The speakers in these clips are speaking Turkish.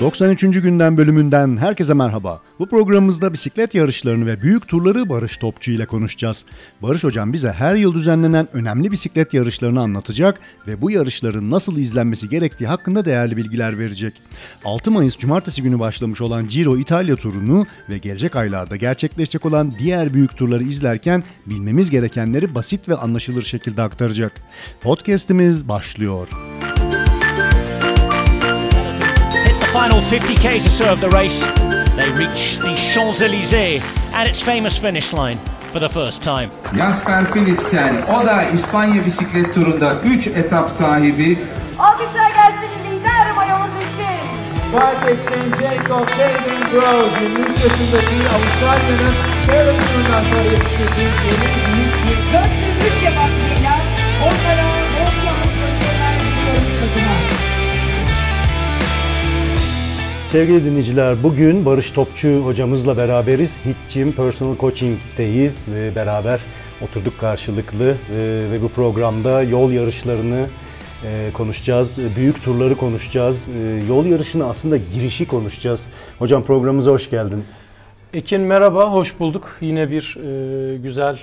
93. günden bölümünden herkese merhaba. Bu programımızda bisiklet yarışlarını ve büyük turları Barış Topçu ile konuşacağız. Barış hocam bize her yıl düzenlenen önemli bisiklet yarışlarını anlatacak ve bu yarışların nasıl izlenmesi gerektiği hakkında değerli bilgiler verecek. 6 Mayıs Cumartesi günü başlamış olan Giro İtalya turunu ve gelecek aylarda gerçekleşecek olan diğer büyük turları izlerken bilmemiz gerekenleri basit ve anlaşılır şekilde aktaracak. Podcast'imiz başlıyor. hit final 50 k's or so of the race. They reach the Champs-Élysées and its famous finish line for the first time. Jasper Philipsen, o da İspanya bisiklet turunda 3 etap sahibi. Alkışlar gelsin lider mayomuz için. Parteksen Jacob David Rose 23 yaşındaki Avustralya'nın Taylor turundan sonra yetiştirdiği yeni büyük bir Dörtlü üç yabancıyla onlara Sevgili dinleyiciler, bugün Barış Topçu hocamızla beraberiz. Hit Gym Personal Coaching'deyiz ve beraber oturduk karşılıklı e, ve bu programda yol yarışlarını e, konuşacağız. Büyük turları konuşacağız. E, Yol yarışını aslında girişi konuşacağız. Hocam programımıza hoş geldin. Ekin merhaba, hoş bulduk. Yine bir e, güzel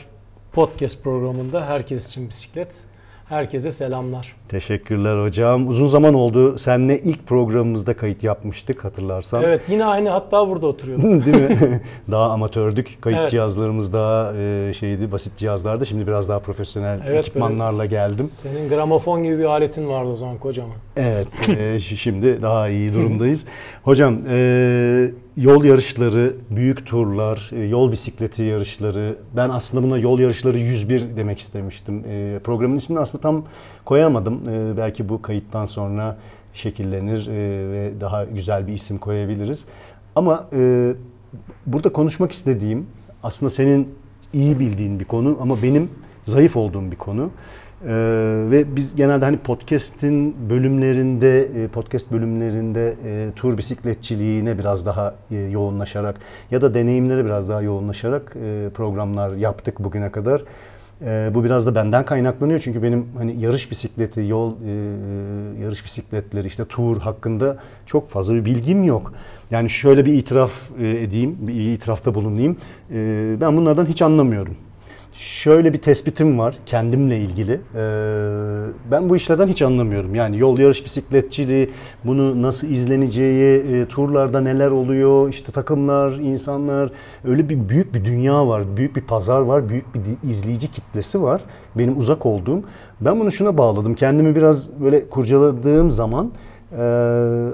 podcast programında herkes için bisiklet. Herkese selamlar. Teşekkürler hocam. Uzun zaman oldu. Seninle ilk programımızda kayıt yapmıştık hatırlarsan. Evet yine aynı hatta burada oturuyorduk. Değil mi? daha amatördük. Kayıt Evet. cihazlarımız daha e, şeydi, basit cihazlardı. Şimdi biraz daha profesyonel ekipmanlarla böyle geldim. Senin gramofon gibi bir aletin vardı o zaman kocaman. Evet, e, şi- şimdi daha iyi durumdayız. Hocam, e, yol yarışları, büyük turlar, e, yol bisikleti yarışları. Ben aslında buna yol yarışları 101 demek istemiştim. E, programın ismini aslında tam koyamadım. E, belki bu kayıttan sonra şekillenir e, ve daha güzel bir isim koyabiliriz. Ama e, burada konuşmak istediğim aslında senin iyi bildiğin bir konu ama benim zayıf olduğum bir konu. Ee, ve biz genelde hani podcast'in bölümlerinde, e, podcast bölümlerinde e, tur bisikletçiliğine biraz daha e, yoğunlaşarak ya da deneyimlere biraz daha yoğunlaşarak e, programlar yaptık bugüne kadar. E, bu biraz da benden kaynaklanıyor çünkü benim hani yarış bisikleti, yol e, yarış bisikletleri, işte tur hakkında çok fazla bir bilgim yok. Yani şöyle bir itiraf e, edeyim, bir itirafta bulunayım. E, ben bunlardan hiç anlamıyorum. Şöyle bir tespitim var kendimle ilgili. Ee, ben bu işlerden hiç anlamıyorum. Yani yol yarış bisikletçiliği, bunu nasıl izleneceği, e, turlarda neler oluyor, işte takımlar, insanlar, öyle bir büyük bir dünya var, büyük bir pazar var, büyük bir izleyici kitlesi var. Benim uzak olduğum. Ben bunu şuna bağladım. Kendimi biraz böyle kurcaladığım zaman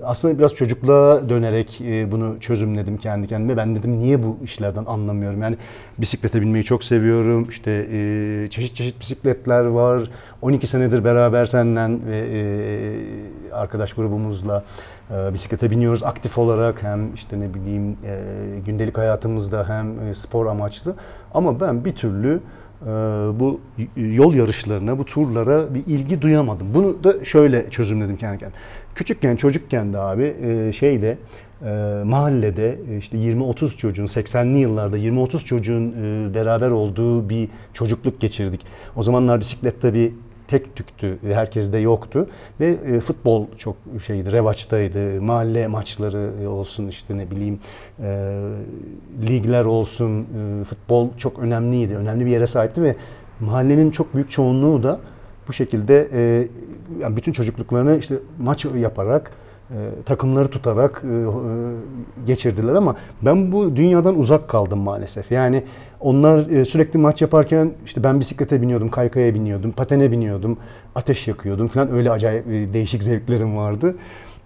aslında biraz çocukluğa dönerek e, bunu çözümledim kendi kendime. Ben dedim niye bu işlerden anlamıyorum? Yani bisiklete binmeyi çok seviyorum. İşte e, çeşit çeşit bisikletler var. 12 senedir beraber senden ve e, arkadaş grubumuzla bisiklete biniyoruz aktif olarak hem işte ne bileyim gündelik hayatımızda hem spor amaçlı. Ama ben bir türlü bu yol yarışlarına, bu turlara bir ilgi duyamadım. Bunu da şöyle çözümledim kendi kendime. Küçükken, çocukken de abi e, şeyde e, mahallede e, işte 20-30 çocuğun 80'li yıllarda 20-30 çocuğun beraber olduğu bir çocukluk geçirdik. O zamanlar bisiklette bir tek tüktü, herkeste yoktu ve futbol çok şeydi, revaçtaydı. Mahalle maçları olsun işte ne bileyim ligler olsun, futbol çok önemliydi, önemli bir yere sahipti ve mahallenin çok büyük çoğunluğu da bu şekilde e, yani bütün çocukluklarını işte maç yaparak e, takımları tutarak e, e, geçirdiler ama ben bu dünyadan uzak kaldım maalesef. Yani onlar e, sürekli maç yaparken işte ben bisiklete biniyordum, kaykaya biniyordum, patene biniyordum, ateş yakıyordum falan öyle acayip e, değişik zevklerim vardı.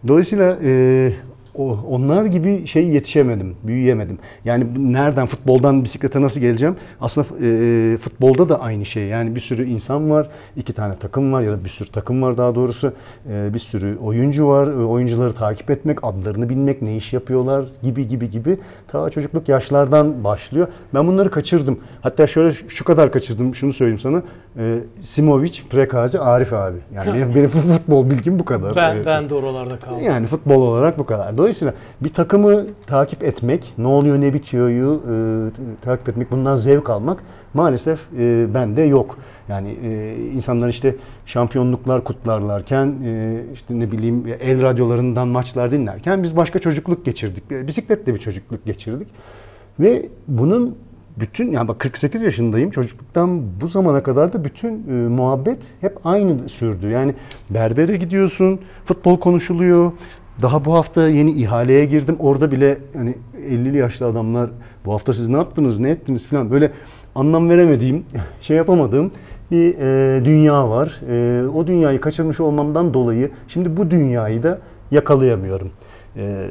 Dolayısıyla e, o, onlar gibi şey yetişemedim, büyüyemedim. Yani nereden futboldan bisiklete nasıl geleceğim? Aslında e, futbolda da aynı şey. Yani bir sürü insan var, iki tane takım var ya da bir sürü takım var daha doğrusu. E, bir sürü oyuncu var. E, oyuncuları takip etmek, adlarını bilmek, ne iş yapıyorlar gibi gibi gibi ta çocukluk yaşlardan başlıyor. Ben bunları kaçırdım. Hatta şöyle şu kadar kaçırdım. Şunu söyleyeyim sana. E, Simovic, Prekazi, Arif abi. Yani benim, benim futbol bilgim bu kadar. Ben E, ben de oralarda kaldım. yani futbol olarak bu kadar. Dolayısıyla bir takımı takip etmek, ne oluyor ne bitiyor'yu e, takip etmek, bundan zevk almak maalesef e, bende yok. Yani e, insanlar işte şampiyonluklar kutlarlarken, e, işte ne bileyim el radyolarından maçlar dinlerken biz başka çocukluk geçirdik. E, Bisikletle bir çocukluk geçirdik. Ve bunun bütün yani bak 48 yaşındayım çocukluktan bu zamana kadar da bütün e, muhabbet hep aynı sürdü. Yani berbere gidiyorsun, futbol konuşuluyor. Daha bu hafta yeni ihaleye girdim. Orada bile hani 50'li yaşlı adamlar bu hafta siz ne yaptınız, ne ettiniz falan böyle anlam veremediğim, şey yapamadığım bir e, dünya var. E, o dünyayı kaçırmış olmamdan dolayı şimdi bu dünyayı da yakalayamıyorum. Ee,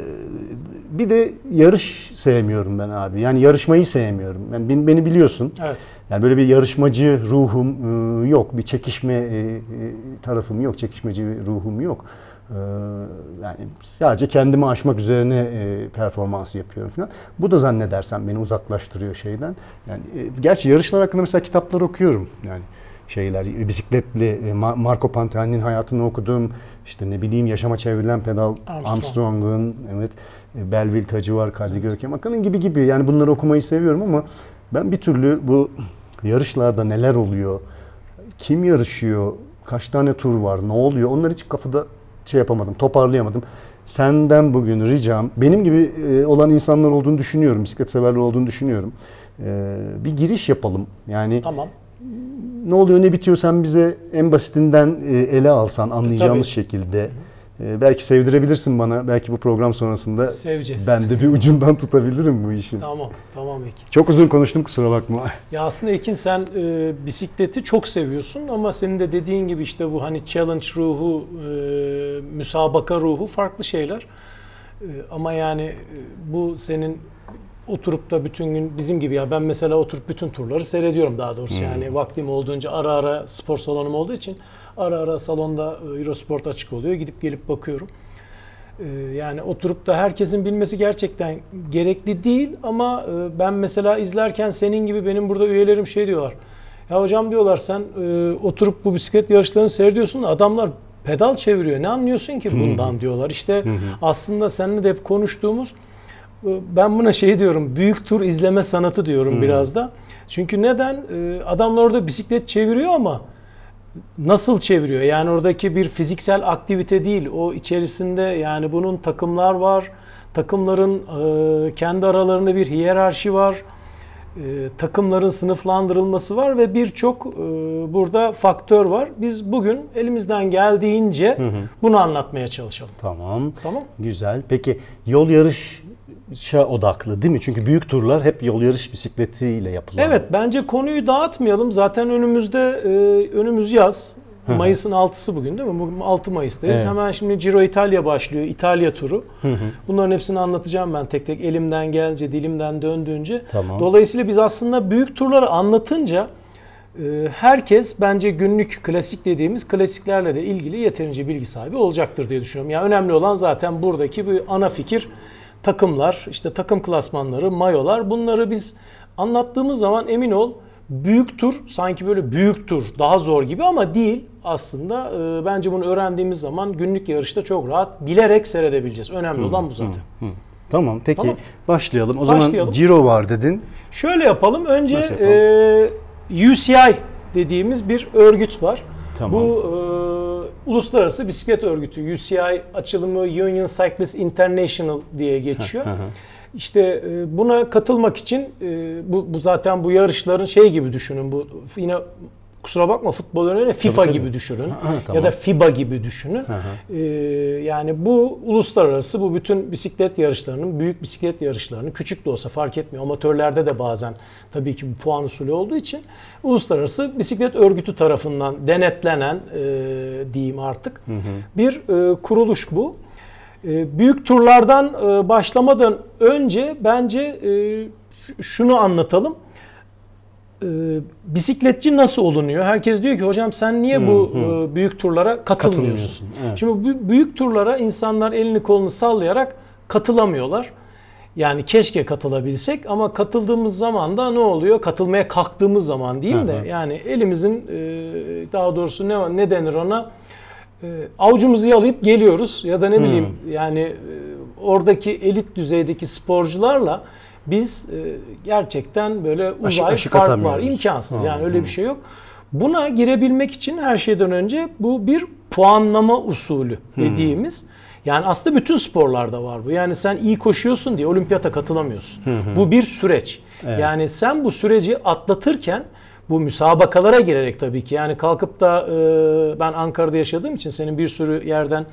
bir de yarış sevmiyorum ben abi. Yani yarışmayı sevmiyorum. Yani beni, beni biliyorsun. Evet. Yani böyle bir yarışmacı ruhum e, yok. Bir çekişme e, e, tarafım yok. Çekişmeci bir ruhum yok. Ee, Yani sadece kendimi aşmak üzerine e, performans yapıyorum falan. Bu da zannedersem beni uzaklaştırıyor şeyden. Yani e, gerçi yarışlar hakkında mesela kitaplar okuyorum. Yani şeyler bisikletli e, Ma- Marco Pantani'nin hayatını okudum. İşte ne bileyim yaşama çevrilen pedal Armstrong. Armstrong'un evet e, Belville Tacı var, Kadri Görkem Akan'ın gibi gibi. Yani bunları okumayı seviyorum ama ben bir türlü bu yarışlarda neler oluyor, kim yarışıyor, kaç tane tur var, ne oluyor onları hiç kafada şey yapamadım, toparlayamadım. Senden bugün ricam, benim gibi e, olan insanlar olduğunu düşünüyorum, bisiklet severler olduğunu düşünüyorum. E, bir giriş yapalım. Yani Tamam. ne oluyor ne bitiyor sen bize en basitinden e, ele alsan anlayacağımız Tabii. şekilde. E, belki sevdirebilirsin bana. Belki bu program sonrasında Seveceğiz. ben de bir ucundan tutabilirim bu işin. Tamam. Tamam Ekin. Çok uzun konuştum kusura bakma. Ya aslında Ekin sen e, bisikleti çok seviyorsun ama senin de dediğin gibi işte bu hani challenge ruhu, e, müsabaka ruhu farklı şeyler. E, ama yani e, bu senin oturup da bütün gün bizim gibi ya ben mesela oturup bütün turları seyrediyorum daha doğrusu yani vaktim olduğunca ara ara spor salonum olduğu için ara ara salonda e, Eurosport açık oluyor gidip gelip bakıyorum. Ee, Yani oturup da herkesin bilmesi gerçekten gerekli değil ama e, ben mesela izlerken senin gibi benim burada üyelerim şey diyorlar. Ya hocam diyorlar sen e, oturup bu bisiklet yarışlarını seyrediyorsun da adamlar pedal çeviriyor. Ne anlıyorsun ki bundan diyorlar. İşte aslında seninle de hep konuştuğumuz e, ben buna şey diyorum büyük tur izleme sanatı diyorum biraz da. Çünkü neden? E, Adamlar orada bisiklet çeviriyor ama nasıl çeviriyor? Yani oradaki bir fiziksel aktivite değil. O içerisinde yani bunun takımlar var. Takımların e, kendi aralarında bir hiyerarşi var. E, takımların sınıflandırılması var ve birçok e, burada faktör var. Biz bugün elimizden geldiğince bunu anlatmaya çalışalım. Tamam. Tamam? Güzel. Peki yol yarışa odaklı değil mi? Çünkü büyük turlar hep yol yarış bisikletiyle yapılan. Evet bence konuyu dağıtmayalım. Zaten önümüzde e, önümüz yaz. Mayıs'ın 6'sı bugün değil mi? Bugün 6 Mayıs'tayız. Evet. Hemen şimdi Giro İtalya başlıyor. İtalya turu. Bunların hepsini anlatacağım ben tek tek elimden gelince, dilimden döndüğünce. Tamam. Dolayısıyla biz aslında büyük turları anlatınca e, herkes bence günlük klasik dediğimiz klasiklerle de ilgili yeterince bilgi sahibi olacaktır diye düşünüyorum. Yani önemli olan zaten buradaki bir ana fikir takımlar, işte takım klasmanları, mayolar bunları biz anlattığımız zaman emin ol büyük tur sanki böyle büyük tur daha zor gibi ama değil aslında. E, bence bunu öğrendiğimiz zaman günlük yarışta çok rahat bilerek seyredebileceğiz. Önemli olan bu zaten. Tamam peki Tamam. başlayalım. O zaman Başlayalım. Ciro var dedin. Şöyle yapalım. Önce yapalım? e, UCI dediğimiz bir örgüt var. Tamam. Bu e, uluslararası bisiklet örgütü. UCI açılımı Union Cyclist International diye geçiyor. İşte e, buna katılmak için e, bu, bu zaten bu yarışların şey gibi düşünün. Bu yine kusura bakma futbol örneğine FIFA tabii. gibi düşünün. tamam. Ya da FIBA gibi düşünün. Ee, yani bu uluslararası bu bütün bisiklet yarışlarının, büyük bisiklet yarışlarını küçük de olsa fark etmiyor. Amatörlerde de bazen tabii ki bu puan usulü olduğu için uluslararası bisiklet örgütü tarafından denetlenen e, diyeyim artık bir e, kuruluş bu. E, büyük turlardan e, başlamadan önce bence e, şunu anlatalım e, bisikletçi nasıl olunuyor? Herkes diyor ki hocam sen niye bu e, büyük turlara katılmıyorsun? Katılmıyorsun, evet. Şimdi bu büyük turlara insanlar elini kolunu sallayarak katılamıyorlar. Yani keşke katılabilsek ama katıldığımız zaman da ne oluyor? Katılmaya kalktığımız zaman diyeyim de yani elimizin e, daha doğrusu ne ne denir ona? E, avucumuzu yalayıp geliyoruz ya da ne bileyim yani e, oradaki elit düzeydeki sporcularla biz e, gerçekten böyle uzay aşık fark var. İmkansız yani öyle bir şey yok. Buna girebilmek için her şeyden önce bu bir puanlama usulü dediğimiz yani aslında bütün sporlarda var bu. Yani sen iyi koşuyorsun diye olimpiyata katılamıyorsun. Bu bir süreç. Yani sen bu süreci atlatırken bu müsabakalara girerek tabii ki yani kalkıp da e, ben Ankara'da yaşadığım için senin bir sürü yerden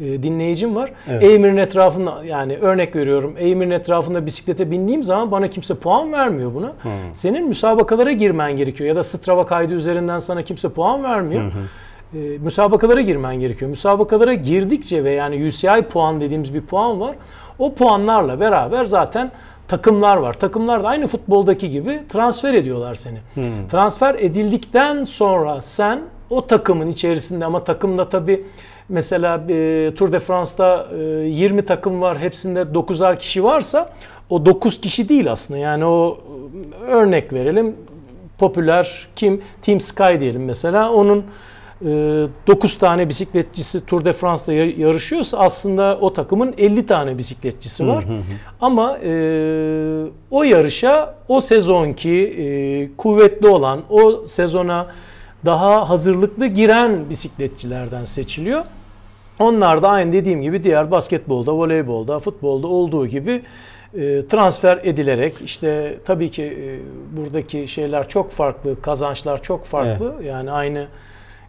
e, dinleyicim var. Eymir'in etrafında yani örnek veriyorum. Eymir'in etrafında bisiklete bindiğim zaman bana kimse puan vermiyor buna. Senin müsabakalara girmen gerekiyor ya da Strava kaydı üzerinden sana kimse puan vermiyor. E, müsabakalara girmen gerekiyor. Müsabakalara girdikçe ve yani UCI puan dediğimiz bir puan var. O puanlarla beraber zaten takımlar var. Takımlar da aynı futboldaki gibi transfer ediyorlar seni. Transfer edildikten sonra sen o takımın içerisinde ama takımda tabii mesela e, Tour de France'da e, 20 takım var. Hepsinde 9'ar kişi varsa o 9 kişi değil aslında. Yani o e, örnek verelim. Popüler kim? Team Sky diyelim mesela. Onun 9 tane bisikletçisi Tour de France'da ya- yarışıyorsa aslında o takımın 50 tane bisikletçisi var. Ama e, o yarışa o sezonki e, kuvvetli olan, o sezona daha hazırlıklı giren bisikletçilerden seçiliyor. Onlar da aynı dediğim gibi diğer basketbolda, voleybolda, futbolda olduğu gibi e, transfer edilerek işte tabii ki e, buradaki şeyler çok farklı, kazançlar çok farklı. Yani aynı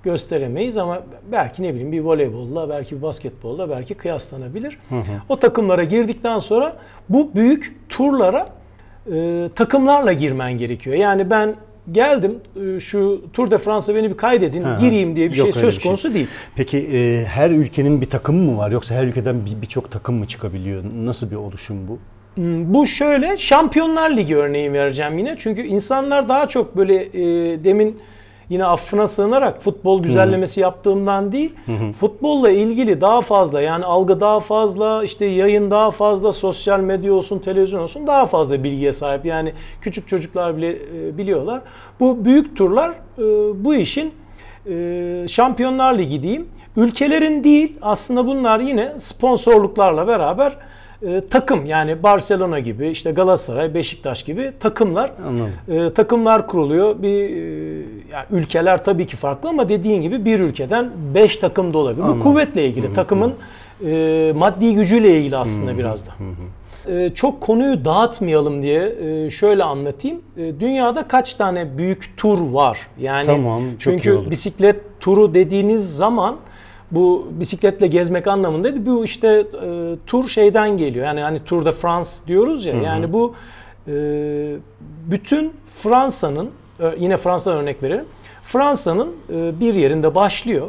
gösteremeyiz ama belki ne bileyim bir voleybolla, belki bir basketbolla belki kıyaslanabilir. O takımlara girdikten sonra bu büyük turlara e, takımlarla girmen gerekiyor. Yani ben geldim e, şu Tour de France'a beni bir kaydedin, hı. gireyim diye bir şey söz bir şey. konusu değil. Peki e, her ülkenin bir takımı mı var yoksa her ülkeden bir- birçok takım mı çıkabiliyor? Nasıl bir oluşum bu? Bu şöyle Şampiyonlar Ligi örneği vereceğim yine. Çünkü insanlar daha çok böyle e, demin yine affına sığınarak futbol güzellemesi yaptığımdan değil. Futbolla ilgili daha fazla yani algı daha fazla, işte yayın daha fazla, sosyal medya olsun, televizyon olsun daha fazla bilgiye sahip. Yani küçük çocuklar bile e, biliyorlar. Bu büyük turlar e, bu işin e, Şampiyonlar Ligi diyeyim. Ülkelerin değil aslında bunlar yine sponsorluklarla beraber e, takım yani Barcelona gibi işte Galatasaray, Beşiktaş gibi takımlar e, takımlar kuruluyor. Bir e, yani ülkeler tabii ki farklı ama dediğin gibi bir ülkeden 5 takım da olabilir. Bu kuvvetle ilgili. Takımın e, maddi gücüyle ilgili aslında biraz da. E, çok konuyu dağıtmayalım diye e, şöyle anlatayım. E, dünyada kaç tane büyük tur var? Yani Tamam, çünkü bisiklet turu dediğiniz zaman bu bisikletle gezmek anlamındaydı. Bu işte e, tur şeyden geliyor. Yani hani Tour de France diyoruz ya. Yani bu e, bütün Fransa'nın yine Fransa'dan örnek verelim. Fransa'nın e, bir yerinde başlıyor.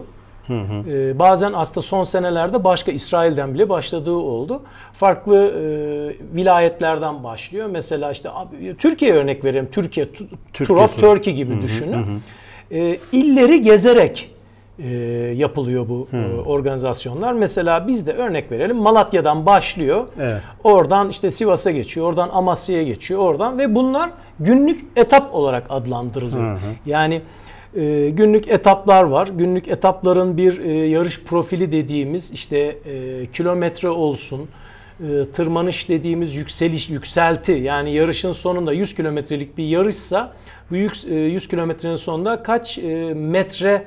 E, bazen aslında son senelerde başka İsrail'den bile başladığı oldu. Farklı e, vilayetlerden başlıyor. Mesela işte Türkiye örnek vereyim. Türkiye, Türkiye Tour of. Turkey gibi düşünün. E, illeri gezerek e, yapılıyor bu e, organizasyonlar. Mesela biz de örnek verelim Malatya'dan başlıyor. Evet. Oradan işte Sivas'a geçiyor, oradan Amasya'ya geçiyor, oradan ve bunlar günlük etap olarak adlandırılıyor. Yani e, günlük etaplar var. Günlük etapların bir e, yarış profili dediğimiz işte e, kilometre olsun, e, tırmanış dediğimiz yükseliş, yükselti yani yarışın sonunda 100 kilometrelik bir yarışsa bu yük- e, 100 kilometrenin sonunda kaç e, metre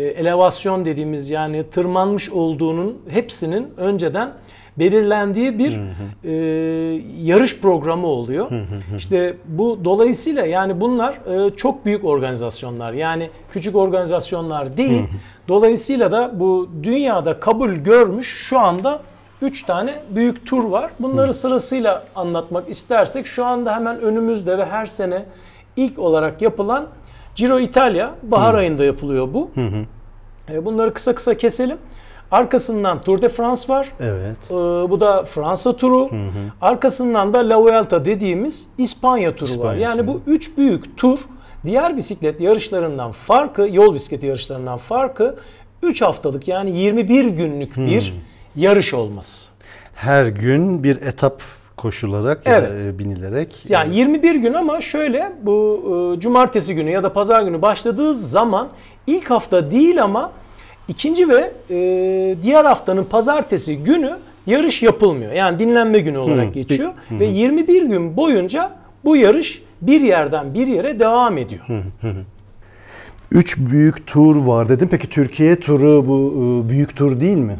elevasyon dediğimiz yani tırmanmış olduğunun hepsinin önceden belirlendiği bir e, yarış programı oluyor. İşte bu dolayısıyla yani bunlar e, çok büyük organizasyonlar. Yani küçük organizasyonlar değil. Dolayısıyla da bu dünyada kabul görmüş şu anda 3 tane büyük tur var. Bunları sırasıyla anlatmak istersek şu anda hemen önümüzde ve her sene ilk olarak yapılan Giro İtalya bahar ayında yapılıyor bu. E, Bunları kısa kısa keselim. Arkasından Tour de France var. Evet. Ee, bu da Fransa turu. Arkasından da La Vuelta dediğimiz İspanya turu var. İspanya Yani bu üç büyük tur diğer bisiklet yarışlarından farkı, yol bisikleti yarışlarından farkı 3 haftalık yani 21 günlük bir yarış olması. Her gün bir etap koşularak ya da, Evet. e, binilerek. Yani 21 gün ama şöyle bu e, cumartesi günü ya da pazar günü başladığı zaman ilk hafta değil ama ikinci ve e, diğer haftanın pazartesi günü yarış yapılmıyor. Yani dinlenme günü olarak geçiyor ve 21 gün boyunca bu yarış bir yerden bir yere devam ediyor. Üç büyük tur var dedim. Peki Türkiye turu bu e, büyük tur değil mi?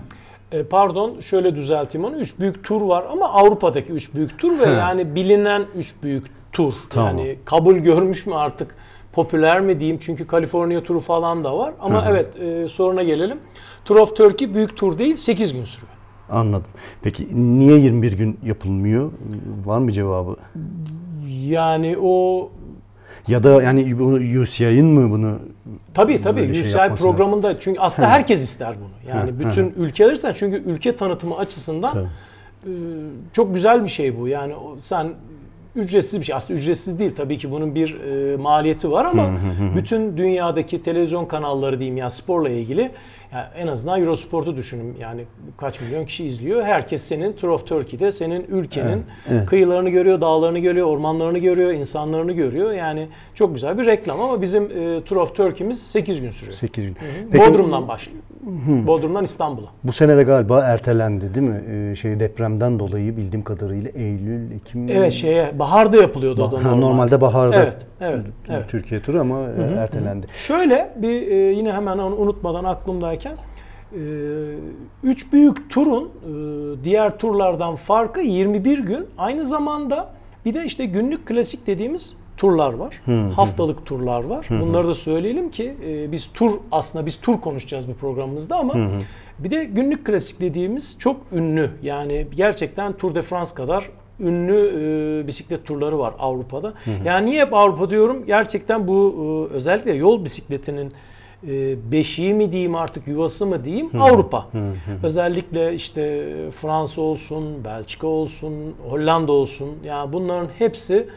E, pardon şöyle düzelteyim onu. Üç büyük tur var ama Avrupa'daki üç büyük tur ve yani bilinen üç büyük tur. Tamam. Yani kabul görmüş mü artık popüler mi diyeyim çünkü Kaliforniya turu falan da var. Ama evet e, soruna gelelim. Tour of Turkey büyük tur değil 8 gün sürüyor. Anladım. Peki niye 21 gün yapılmıyor? Var mı cevabı? Yani o Ya da yani UCI'nin mı bunu Tabii tabii Böyle şey UCI programında çünkü aslında herkes ister bunu. Yani bütün ülkeler ister çünkü ülke tanıtımı açısından Tabii. e, çok güzel bir şey bu. Yani sen ücretsiz bir şey. Aslında ücretsiz değil tabii ki bunun bir e, maliyeti var ama bütün dünyadaki televizyon kanalları diyeyim ya sporla ilgili yani en azından Eurosport'u düşünün. Yani kaç milyon kişi izliyor. Herkes senin Tour of Turkey'de senin ülkenin kıyılarını görüyor, dağlarını görüyor, ormanlarını görüyor, insanlarını görüyor. Yani çok güzel bir reklam ama bizim e, Tour of Turkey'miz 8 gün sürüyor. 8 gün? Peki Bodrum'dan başlıyor. Bodrum'dan İstanbul'a. bu sene de galiba ertelendi değil mi? Ee, şey depremden dolayı bildiğim kadarıyla Eylül, Ekim. Evet şeye baharda yapılıyordu o da normal. normalde baharda. Evet, evet, evet. Türkiye turu ama e, ertelendi. Şöyle bir e, yine hemen onu unutmadan aklımdayken e, üç büyük turun e, diğer turlardan farkı 21 gün. Aynı zamanda bir de işte günlük klasik dediğimiz turlar var. Haftalık turlar var. Bunları da söyleyelim ki e, biz tur aslında biz tur konuşacağız bu programımızda ama bir de günlük klasik dediğimiz çok ünlü. Yani gerçekten Tour de France kadar ünlü e, bisiklet turları var Avrupa'da. Yani niye hep Avrupa diyorum? Gerçekten bu e, özellikle yol bisikletinin e, beşiği mi diyeyim artık yuvası mı diyeyim Avrupa. Özellikle işte Fransa olsun, Belçika olsun, Hollanda olsun. Yani bunların hepsi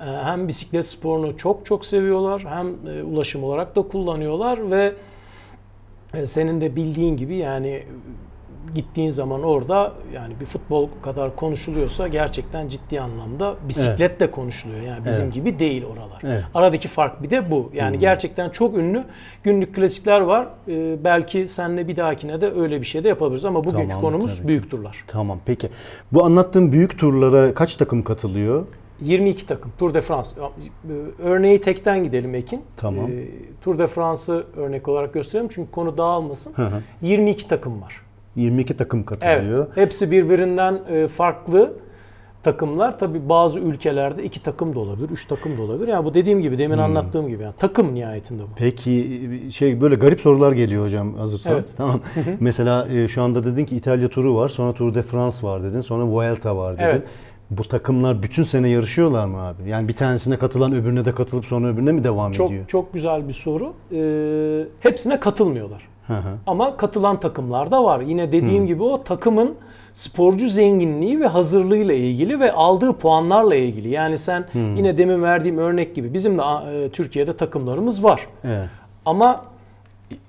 e, hem bisiklet sporunu çok çok seviyorlar hem e, ulaşım olarak da kullanıyorlar ve e, senin de bildiğin gibi yani gittiğin zaman orada yani bir futbol kadar konuşuluyorsa gerçekten ciddi anlamda bisiklet de konuşuluyor. Yani bizim Evet. gibi değil oralar. Evet. Aradaki fark bir de bu. Yani gerçekten çok ünlü günlük klasikler var. E, belki seninle bir dahakine de öyle bir şey de yapabiliriz ama bugünkü Tamam, konumuz tabii. büyük turlar. Tamam peki. Bu anlattığım büyük turlara kaç takım katılıyor? 22 takım Tour de France. E, Örneği tekten gidelim Ekin. Tamam. E, Tour de France'ı örnek olarak gösterelim çünkü konu dağılmasın. hı. 22 takım var. 22 takım katılıyor. Evet. Hepsi birbirinden e, farklı takımlar. Tabi bazı ülkelerde iki takım da olabilir, üç takım da olabilir. Yani bu dediğim gibi, Hmm. demin anlattığım gibi. Yani takım nihayetinde bu. Peki şey böyle garip sorular geliyor hocam hazırsan. Evet. Tamam. Mesela e, şu anda dedin ki İtalya turu var, sonra Tour de France var dedin, sonra Vuelta var dedin. Evet. Bu takımlar bütün sene yarışıyorlar mı abi? Yani bir tanesine katılan öbürüne de katılıp sonra öbürüne mi devam Çok ediyor? çok güzel bir soru. Ee, hepsine katılmıyorlar. Hı hı. Ama katılan takımlar da var. Yine dediğim gibi o takımın sporcu zenginliği ve hazırlığıyla ilgili ve aldığı puanlarla ilgili. Yani sen yine demin verdiğim örnek gibi bizim de e, Türkiye'de takımlarımız var. Evet. Ama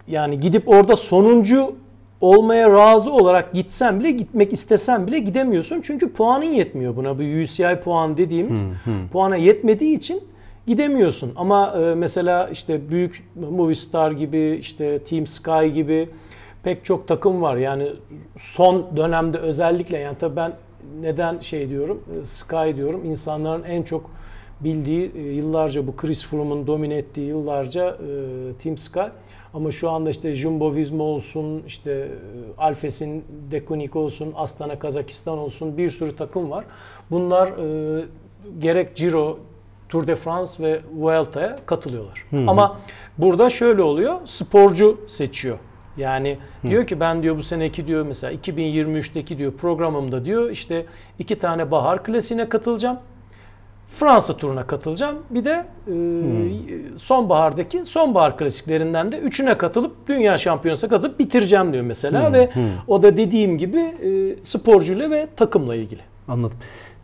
yani gidip orada sonuncu olmaya razı olarak gitsen bile gitmek istesen bile gidemiyorsun. Çünkü puanın yetmiyor buna. Bu UCI puan dediğimiz puana yetmediği için gidemiyorsun. Ama e, mesela işte büyük Movistar gibi işte Team Sky gibi pek çok takım var. Yani son dönemde özellikle yani tabii ben neden şey diyorum e, Sky diyorum insanların en çok bildiği e, yıllarca bu Chris Froome'un domine ettiği yıllarca Team Sky ama şu anda işte Jumbo Visma olsun, işte Alfes'in Deceuninck olsun, Astana Kazakistan olsun bir sürü takım var. Bunlar e, gerek Giro, Tour de France ve Vuelta'ya katılıyorlar. Ama burada şöyle oluyor, sporcu seçiyor. Yani diyor ki ben diyor bu seneki diyor mesela 2023'teki diyor programımda diyor işte iki tane bahar klasiğine katılacağım. Fransa turuna katılacağım. Bir de e, sonbahardaki sonbahar klasiklerinden de üçüne katılıp dünya şampiyonasına katılıp bitireceğim diyor mesela ve o da dediğim gibi e, sporcuyla ve takımla ilgili. Anladım.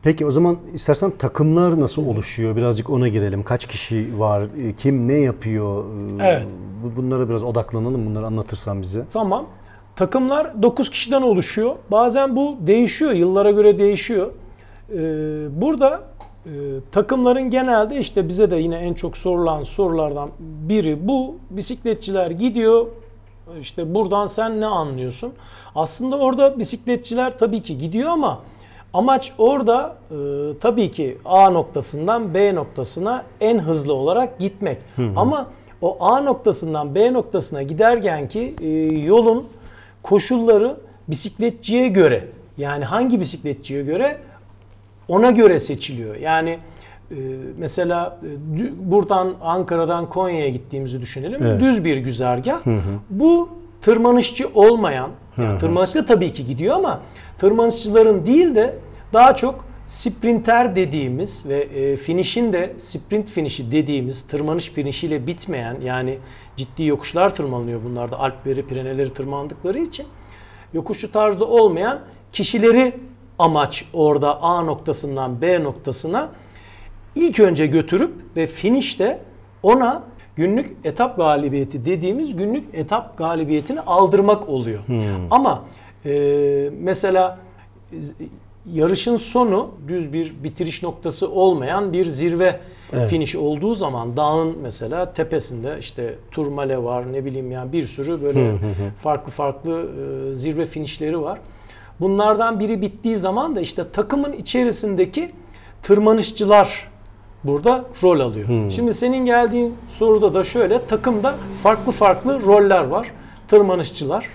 Peki o zaman istersen takımlar nasıl oluşuyor? Birazcık ona girelim. Kaç kişi var? E, Kim ne yapıyor? E, Evet. bu- Bunlara biraz odaklanalım. Bunları anlatırsan bize. Tamam. Takımlar 9 kişiden oluşuyor. Bazen bu değişiyor. Yıllara göre değişiyor. Ee, burada e, takımların genelde işte bize de yine en çok sorulan sorulardan biri bu. Bisikletçiler gidiyor İşte buradan sen ne anlıyorsun? Aslında orada bisikletçiler tabii ki gidiyor ama amaç orada e, tabii ki A noktasından B noktasına en hızlı olarak gitmek. Ama o A noktasından B noktasına giderken ki e, yolun koşulları bisikletçiye göre yani hangi bisikletçiye göre ona göre seçiliyor. Yani e, mesela e, buradan Ankara'dan Konya'ya gittiğimizi düşünelim. Evet. Düz bir güzergah. Bu tırmanışçı olmayan, yani tırmanışçı tabii ki gidiyor ama tırmanışçıların değil de daha çok sprinter dediğimiz ve e, finişin de sprint finişi dediğimiz tırmanış finişiyle bitmeyen yani ciddi yokuşlar tırmanılıyor bunlarda Alpleri, Pireneleri tırmandıkları için yokuşlu tarzda olmayan kişileri amaç orada A noktasından B noktasına ilk önce götürüp ve finişte ona günlük etap galibiyeti dediğimiz günlük etap galibiyetini aldırmak oluyor. Ama e, mesela z- yarışın sonu düz bir bitiriş noktası olmayan bir zirve finish olduğu zaman dağın mesela tepesinde işte Turmale var ne bileyim yani bir sürü böyle farklı farklı e, zirve finişleri var. Bunlardan biri bittiği zaman da işte takımın içerisindeki tırmanışçılar burada rol alıyor. Şimdi senin geldiğin soruda da şöyle takımda farklı farklı roller var. Tırmanışçılar,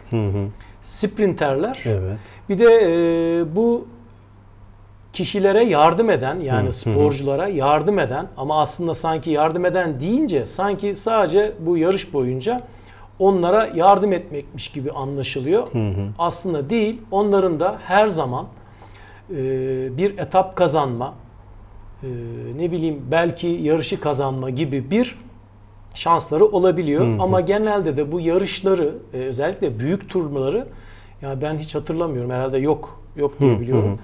sprinterler. Evet. Bir de e, bu kişilere yardım eden yani sporculara yardım eden ama aslında sanki yardım eden deyince sanki sadece bu yarış boyunca onlara yardım etmekmiş gibi anlaşılıyor. Aslında değil. Onların da her zaman e, bir etap kazanma, ne bileyim belki yarışı kazanma gibi bir şansları olabiliyor. Ama genelde de bu yarışları e, özellikle büyük turları ya ben hiç hatırlamıyorum herhalde yok yok diye biliyorum.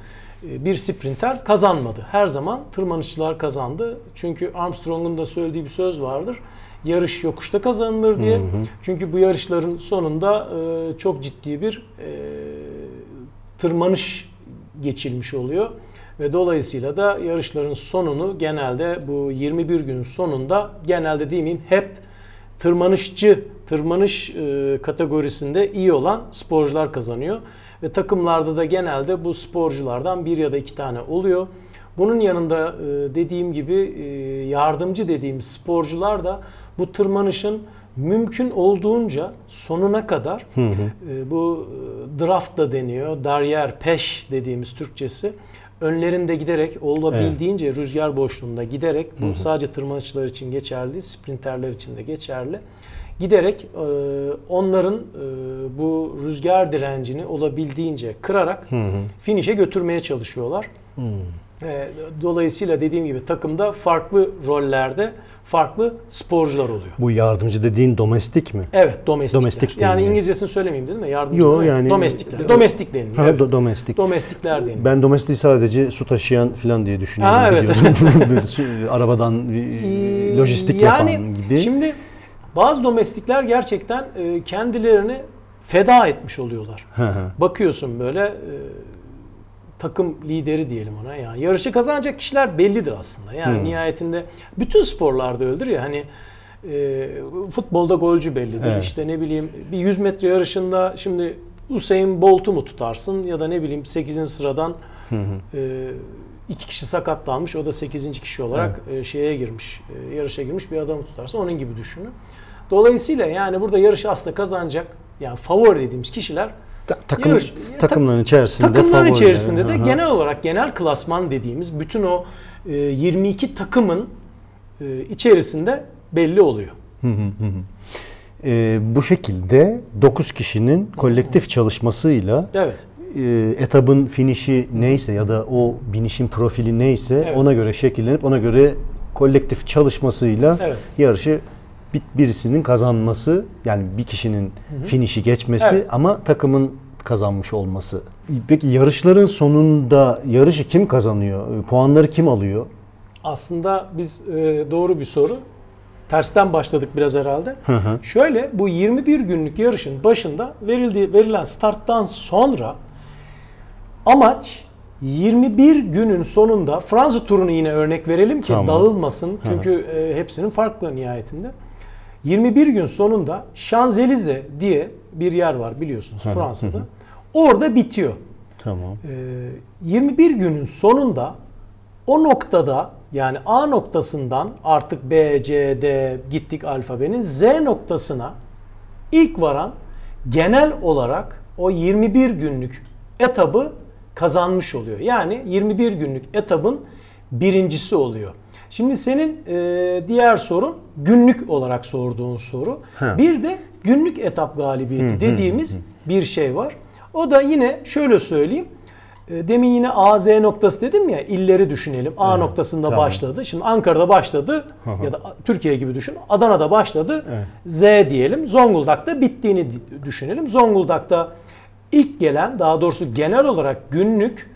E, Bir sprinter kazanmadı. Her zaman tırmanışçılar kazandı. Çünkü Armstrong'un da söylediği bir söz vardır. Yarış yokuşta kazanılır diye. Çünkü bu yarışların sonunda e, çok ciddi bir e, tırmanış geçilmiş oluyor. Ve dolayısıyla da yarışların sonunu genelde bu 21 günün sonunda genelde değil miyim hep tırmanışçı, tırmanış e, kategorisinde iyi olan sporcular kazanıyor. Ve takımlarda da genelde bu sporculardan bir ya da iki tane oluyor. Bunun yanında e, dediğim gibi e, yardımcı dediğimiz sporcular da bu tırmanışın mümkün olduğunca sonuna kadar e, bu e, draft da deniyor, daryer, peş dediğimiz Türkçesi önlerinde giderek olabildiğince rüzgar boşluğunda giderek bu sadece tırmanışçılar için geçerli, sprinterler için de geçerli. Giderek e, onların e, bu rüzgar direncini olabildiğince kırarak finişe götürmeye çalışıyorlar. E, dolayısıyla dediğim gibi takımda farklı rollerde farklı sporcular oluyor. Bu yardımcı dediğin domestik mi? Evet, domestikler. Domestik yani. İngilizcesini söylemeyeyim dedim mi? Yardımcı Yo, mi? yani- domestikler. Domestik deniyor. Ha, evet. do- domestik. Domestikler deniyor. Ben domestik sadece su taşıyan falan diye düşünüyorum. Ha, evet. Arabadan e, lojistik yani, yapan gibi. Şimdi bazı domestikler gerçekten e, kendilerini feda etmiş oluyorlar. Bakıyorsun böyle e, takım lideri diyelim ona yani yarışı kazanacak kişiler bellidir aslında. Yani nihayetinde bütün sporlarda öyledir ya hani e, futbolda golcü bellidir. Evet. İşte ne bileyim bir 100 metre yarışında şimdi Usain Bolt'u mu tutarsın ya da ne bileyim 8. sıradan e, iki kişi sakatlanmış o da 8. kişi olarak e, şeye girmiş e, yarışa girmiş bir adamı tutarsın onun gibi düşünün. Dolayısıyla yani burada yarışı aslında kazanacak yani favori dediğimiz kişiler Ta- takım, yarış- takımların içerisinde takımların içerisinde de hı. genel olarak genel klasman dediğimiz bütün o e, 22 takımın e, içerisinde belli oluyor. Ee, bu şekilde 9 kişinin kolektif çalışmasıyla Evet. e, etabın finişi neyse ya da o binişin profili neyse Evet. ona göre şekillenip ona göre kolektif çalışmasıyla Evet. yarışı bir- birisinin kazanması yani bir kişinin finişi geçmesi Evet. ama takımın kazanmış olması. Peki yarışların sonunda yarışı kim kazanıyor? E, Puanları kim alıyor? Aslında biz e, doğru bir soru. Tersten başladık biraz herhalde. Şöyle bu 21 günlük yarışın başında verildiği verilen starttan sonra amaç 21 günün sonunda Fransa turunu yine örnek verelim ki Tamam. dağılmasın. Çünkü e, hepsinin farklı nihayetinde. 21 gün sonunda Şanzelize diye bir yer var biliyorsunuz Fransa'da. Orada bitiyor. Tamam. Ee, 21 günün sonunda o noktada yani A noktasından artık B, C, D gittik alfabenin Z noktasına ilk varan genel olarak o 21 günlük etabı kazanmış oluyor. Yani 21 günlük etabın birincisi oluyor. Şimdi senin e, diğer sorun günlük olarak sorduğun soru. Bir de günlük etap galibiyeti dediğimiz bir şey var. O da yine şöyle söyleyeyim. E, Demin yine A, Z noktası dedim ya illeri düşünelim. A noktasında tamam. başladı. Şimdi Ankara'da başladı ya da Türkiye gibi düşün. Adana'da başladı. Z diyelim. Zonguldak'ta bittiğini düşünelim. Zonguldak'ta ilk gelen daha doğrusu genel olarak günlük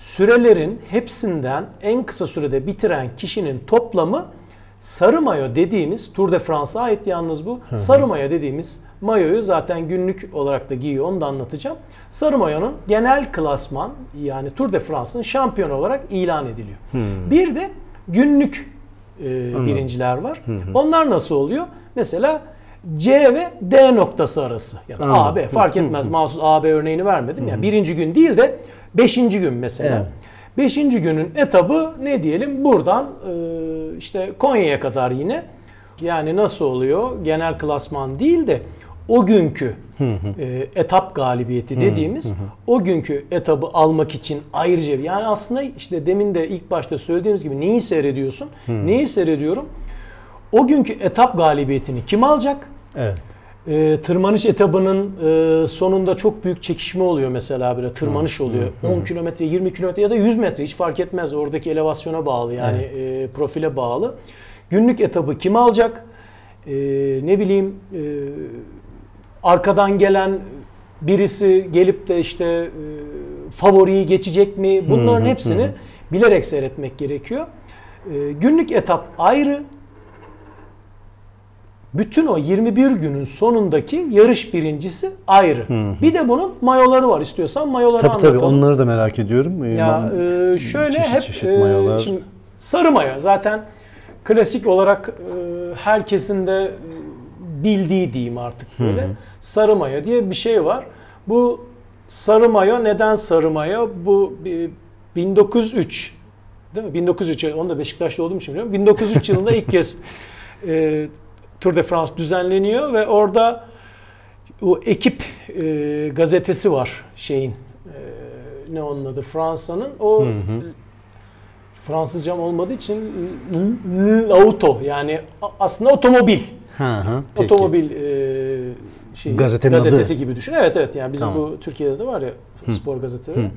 sürelerin hepsinden en kısa sürede bitiren kişinin toplamı sarı mayo dediğimiz Tour de France'a ait yalnız bu. Sarı mayo dediğimiz mayoyu zaten günlük olarak da giyiyor onu da anlatacağım. Sarı mayonun genel klasman yani Tour de France'ın şampiyon olarak ilan ediliyor. Bir de günlük e, birinciler var. Onlar nasıl oluyor? Mesela C ve D noktası arası. Ya da A, B fark etmez. Mahsus A, B örneğini vermedim. Yani birinci gün değil de beşinci gün mesela. Evet. Beşinci günün etabı ne diyelim buradan e, işte Konya'ya kadar yine. Yani nasıl oluyor? Genel klasman değil de o günkü e, etap galibiyeti dediğimiz o günkü etabı almak için ayrıca yani aslında işte demin de ilk başta söylediğimiz gibi neyi seyrediyorsun? Neyi seyrediyorum? O günkü etap galibiyetini kim alacak? Evet. Ee, tırmanış etabının e, sonunda çok büyük çekişme oluyor mesela böyle tırmanış oluyor. 10 kilometre, 20 kilometre ya da 100 metre hiç fark etmez. Oradaki elevasyona bağlı yani e, profile bağlı. Günlük etabı kim alacak? E, ne bileyim e, arkadan gelen birisi gelip de işte e, favoriyi geçecek mi? Bunların hepsini bilerek seyretmek gerekiyor. E, günlük etap ayrı, bütün o 21 günün sonundaki yarış birincisi ayrı. Bir de bunun mayoları var. İstiyorsan mayoları Tabii anlatalım. tabii onları da merak ediyorum. Ee, Ya e, şöyle çeşit hep çeşit e, mayolar. şimdi sarı mayo zaten klasik olarak e, herkesin de e, bildiği diyeyim artık böyle. Sarı mayo diye bir şey var. Bu sarı mayo neden sarı mayo? Bu bir 1903 değil mi? 1903 onu da Beşiktaşlı olduğum için biliyorum. 1903 yılında ilk kez e, Tour de France düzenleniyor ve orada o ekip e, gazetesi var şeyin e, ne onun adı Fransa'nın o Fransızcam olmadığı için auto yani aslında otomobil Hı hı, peki. otomobil e, şey Gazetenin gazetesi adı. gibi düşün. Evet evet yani bizim Tamam. bu Türkiye'de de var ya spor gazeteleri.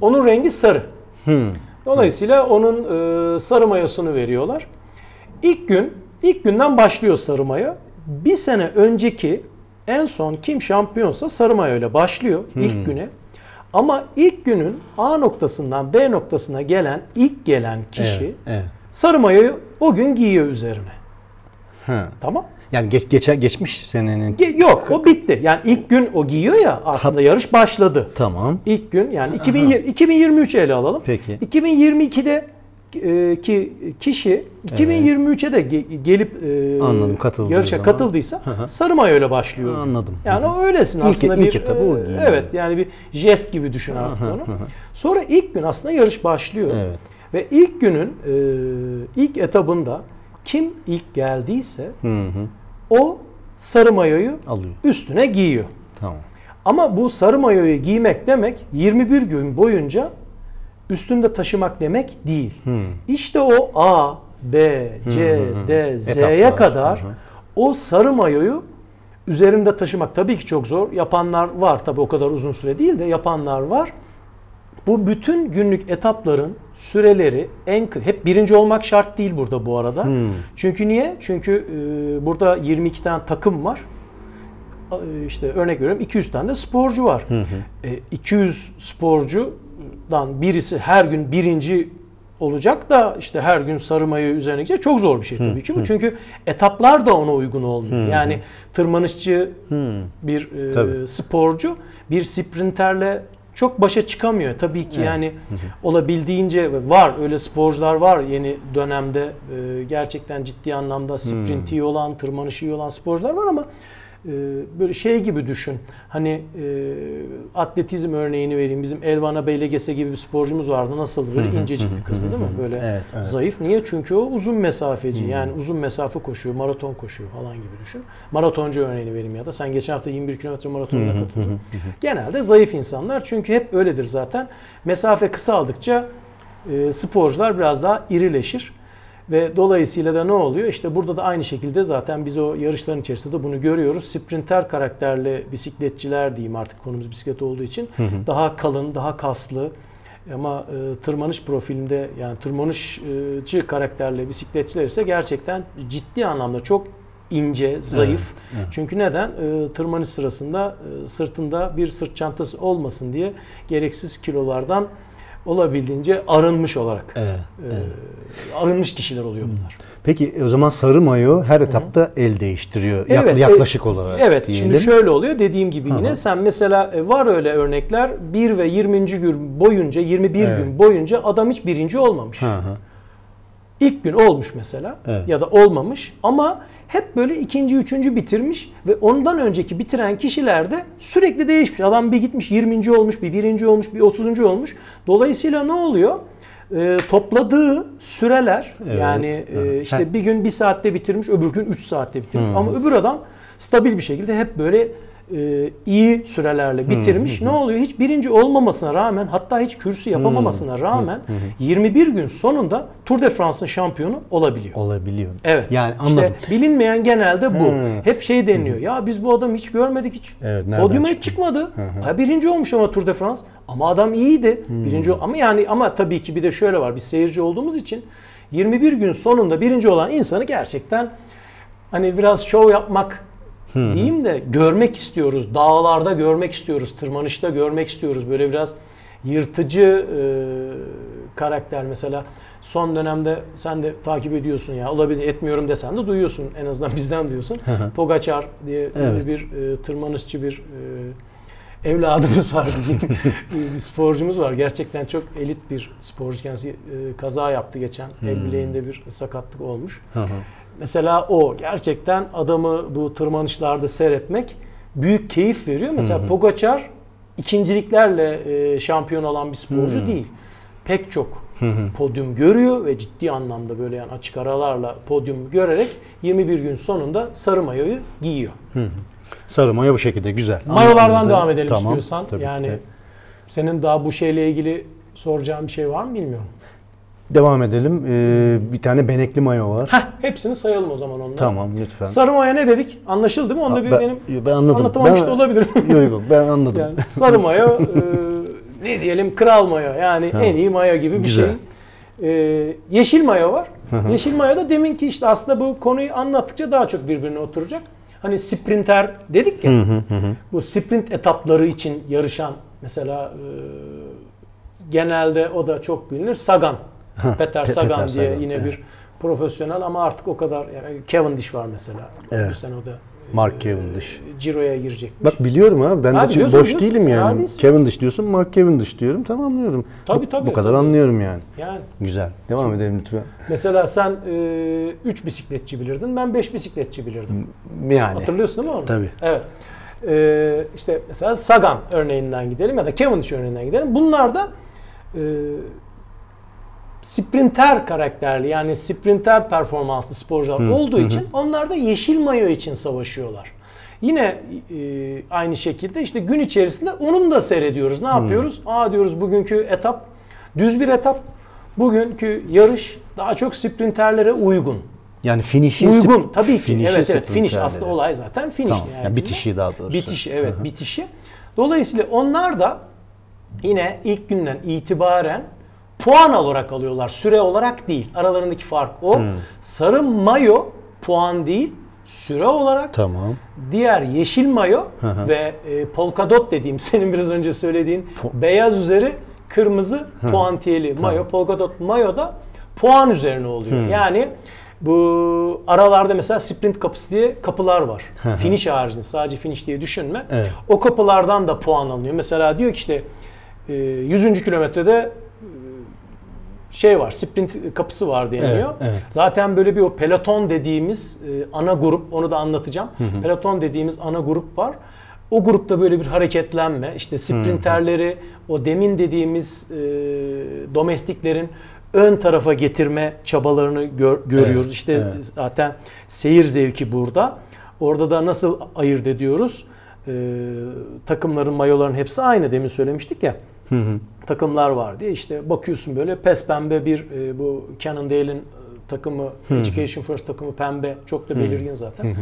Onun rengi sarı. Hı. Dolayısıyla onun e, sarı mayosunu veriyorlar. İlk gün, ilk günden başlıyor sarı mayo. Bir sene önceki en son kim şampiyonsa sarı mayo ile başlıyor ilk güne. Ama ilk günün A noktasından B noktasına gelen ilk gelen kişi Evet, evet. sarı mayoyu o gün giyiyor üzerine. Hı. Tamam? Yani geç, geçe, geçmiş senenin. Ge- Yok o bitti. Yani ilk gün o giyiyor ya aslında yarış başladı. Tamam. İlk gün yani 2020, 2023'ü ele alalım. Peki. 2022'de e, ki kişi 2023'e de ge- gelip e, Anladım, katıldığı yarışa zaman. katıldıysa sarı mayo ile başlıyor. Anladım. Yani o öylesin İlk- aslında ilk bir etabı o e, evet yani bir jest gibi düşün artık onu. Sonra ilk gün aslında yarış başlıyor. Evet. Ve ilk günün e, ilk etabında kim ilk geldiyse Hı hı. o sarı mayoyu Alıyor. üstüne giyiyor. Tamam. Ama bu sarı mayoyu giymek demek 21 gün boyunca üstünde taşımak demek değil. İşte o A, B, C, D, Z'ye kadar o sarı mayoyu üzerinde taşımak tabii ki çok zor. Yapanlar var tabii o kadar uzun süre değil de yapanlar var. Bu bütün günlük etapların süreleri en hep birinci olmak şart değil burada bu arada. Çünkü niye? Çünkü e, burada 22 tane takım var. E, işte örnek veriyorum 200 tane de sporcu var. E, 200 sporcudan birisi her gün birinci olacak da işte her gün sarı mayo üzerine gidecek çok zor bir şey tabii ki bu. Çünkü etaplar da ona uygun olmuyor. Yani tırmanışçı bir e, Tabii. sporcu bir sprinterle çok başa çıkamıyor. Tabii ki yani olabildiğince var öyle sporcular var yeni dönemde e, gerçekten ciddi anlamda sprint iyi olan, tırmanışı iyi olan sporcular var ama böyle şey gibi düşün. Hani e, atletizm örneğini vereyim. Bizim Elvana Beylegese gibi bir sporcumuz vardı. Nasıl böyle incecik bir kızdı değil mi? Böyle Evet, evet. zayıf. Niye? Çünkü o uzun mesafeci. Yani uzun mesafe koşuyor, maraton koşuyor falan gibi düşün. Maratoncu örneğini vereyim ya da sen geçen hafta 21 kilometre maratonuna katıldın. Genelde zayıf insanlar çünkü hep öyledir zaten. Mesafe kısaldıkça e, sporcular biraz daha irileşir. Ve dolayısıyla da ne oluyor? İşte burada da aynı şekilde zaten biz o yarışların içerisinde de bunu görüyoruz. Sprinter karakterli bisikletçiler diyeyim artık konumuz bisiklet olduğu için. Daha kalın, daha kaslı ama e, tırmanış profilinde yani tırmanışçı karakterli bisikletçiler ise gerçekten ciddi anlamda çok ince, zayıf. Çünkü neden? E, tırmanış sırasında e, sırtında bir sırt çantası olmasın diye gereksiz kilolardan olabildiğince arınmış olarak Evet. e, arınmış kişiler oluyor bunlar. Peki o zaman sarı mayo her etapta el değiştiriyor. Evet, yaklaşık e, olarak Evet. diyelim. Şimdi şöyle oluyor. Dediğim gibi yine sen mesela e, var öyle örnekler 1 ve 20. gün boyunca 21 Evet. gün boyunca adam hiç birinci olmamış. Hı hı. İlk gün olmuş mesela Evet. ya da olmamış ama hep böyle ikinci, üçüncü bitirmiş ve ondan önceki bitiren kişiler de sürekli değişmiş. Adam bir gitmiş 20. olmuş, bir birinci olmuş, bir 30. olmuş. Dolayısıyla ne oluyor? Ee, topladığı süreler Evet, yani e, evet. işte bir gün bir saatte bitirmiş, öbür gün 3 saatte bitirmiş. Ama öbür adam stabil bir şekilde hep böyle e, iyi sürelerle bitirmiş. Ne oluyor? Hiç birinci olmamasına rağmen hatta hiç kürsü yapamamasına rağmen 21 gün sonunda Tour de France'ın şampiyonu olabiliyor. Olabiliyor. Evet. Yani anladım. İşte bilinmeyen genelde bu. Hmm. Hep şey deniliyor. Ya biz bu adamı hiç görmedik hiç. Evet, Podyuma hiç çıkmadı. Ha, birinci olmuş ama Tour de France. Ama adam iyiydi. Hmm. Birinci ama yani ama tabii ki bir de şöyle var. Biz seyirci olduğumuz için 21 gün sonunda birinci olan insanı gerçekten hani biraz şov yapmak diyeyim de görmek istiyoruz. Dağlarda görmek istiyoruz. Tırmanışta görmek istiyoruz. Böyle biraz yırtıcı e, karakter mesela son dönemde sen de takip ediyorsun ya olabilir etmiyorum desen de duyuyorsun en azından bizden duyuyorsun. Pogacar diye böyle Evet. bir e, tırmanışçı bir e, evladımız var diyeyim. bir sporcumuz var. Gerçekten çok elit bir sporcu kendisi e, kaza yaptı geçen. El bileğinde bir sakatlık olmuş. Hı hı. Mesela o gerçekten adamı bu tırmanışlarda seyretmek büyük keyif veriyor. Mesela Pogacar ikinciliklerle e, şampiyon olan bir sporcu değil. Pek çok podyum görüyor ve ciddi anlamda böyle yani açık aralarla podyum görerek 21 gün sonunda sarı mayoyu giyiyor. Sarı mayo bu şekilde güzel. Mayolardan Anladım. devam edelim Tamam, istiyorsan. yani Evet. senin daha bu şeyle ilgili soracağın bir şey var mı bilmiyorum. Devam edelim. Ee, bir tane benekli mayo var. Heh, hepsini sayalım o zaman onları. Tamam lütfen. Sarı maya ne dedik? Anlaşıldı mi? Onda bir ben, benim ben anladım. anlatamamış Ben- da olabilirim. Yok yok ben anladım. Yani sarı mayo e, ne diyelim kral mayo yani en iyi mayo gibi bir Güzel. şey. E, yeşil mayo var. yeşil mayo da deminki işte aslında bu konuyu anlattıkça daha çok birbirine oturacak. Hani sprinter dedik ya. Bu sprint etapları için yarışan mesela e, genelde o da çok bilinir. Sagan. Peter Pe- Sagan Peter diye Sagan, yine evet. bir profesyonel ama artık o kadar yani Cavendish var mesela. Bu Evet. sene o da Mark Cavendish. Ciro'ya girecekmiş. Bak biliyorum ha. Ben Ha, de boş biliyorsun. değilim yani. değilsin. Cavendish diyorsun, Mark Cavendish diyorum. Tamamlıyorum. Tabii, bu, tabii, Bu kadar tabii. anlıyorum yani. yani Güzel. Devam edelim lütfen. Mesela sen 3 bisikletçi bilirdin, ben 5 bisikletçi bilirdim. Yani. Hatırlıyorsun değil mi onu? Tabii. Evet. E, işte mesela Sagan örneğinden gidelim ya da Cavendish örneğinden gidelim. Bunlar da e, sprinter karakterli yani sprinter performanslı sporcular olduğu için onlar da yeşil mayo için savaşıyorlar. Yine e, aynı şekilde işte gün içerisinde onun da seyrediyoruz. Ne yapıyoruz? Aa diyoruz bugünkü etap düz bir etap. Bugünkü yarış daha çok sprinterlere uygun. Yani finişi Uygun tabii ki. finişi evet evet finish aslında olay zaten finish Tamam, yani bitişi daha doğrusu. Bitişi evet bitişi. Dolayısıyla onlar da yine ilk günden itibaren puan olarak alıyorlar. Süre olarak değil. Aralarındaki fark o. Sarı mayo puan değil. Süre olarak Tamam. diğer yeşil mayo ve e, polkadot dediğim senin biraz önce söylediğin beyaz üzeri kırmızı puantiyeli mayo polkadot mayo da puan üzerine oluyor. Yani bu aralarda mesela sprint kapısı diye kapılar var. finish haricinde sadece finish diye düşünme. Evet. O kapılardan da puan alınıyor. Mesela diyor ki işte e, 100. kilometrede e, şey var, sprint kapısı var deniliyor. Evet, evet. Zaten böyle bir o peloton dediğimiz e, ana grup, onu da anlatacağım. Peloton dediğimiz ana grup var. O grupta böyle bir hareketlenme, işte sprinterleri, o demin dediğimiz e, domestiklerin ön tarafa getirme çabalarını gör- görüyoruz. Evet, işte evet. zaten seyir zevki burada. Orada da nasıl ayırt ediyoruz? E, takımların, mayoların hepsi aynı demin söylemiştik ya. Takımlar var diye işte bakıyorsun böyle pes pembe bir e, bu Cannondale'in e, takımı, Education First takımı pembe çok da belirgin zaten.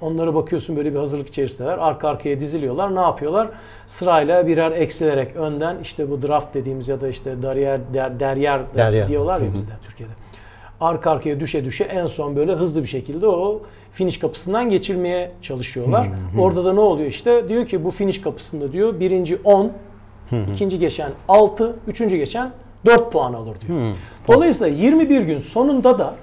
Onlara bakıyorsun böyle bir hazırlık içerisindeler. Arka arkaya diziliyorlar. Ne yapıyorlar? Sırayla birer eksilerek önden işte bu draft dediğimiz ya da işte deryer, der, deryer, Deryer. diyorlar ya bizde Türkiye'de. Arka arkaya düşe düşe en son böyle hızlı bir şekilde o finish kapısından geçirmeye çalışıyorlar. Orada da ne oluyor işte? Diyor ki bu finish kapısında diyor birinci 10, ikinci geçen 6, üçüncü geçen 4 puan alır diyor. Dolayısıyla 21 gün sonunda da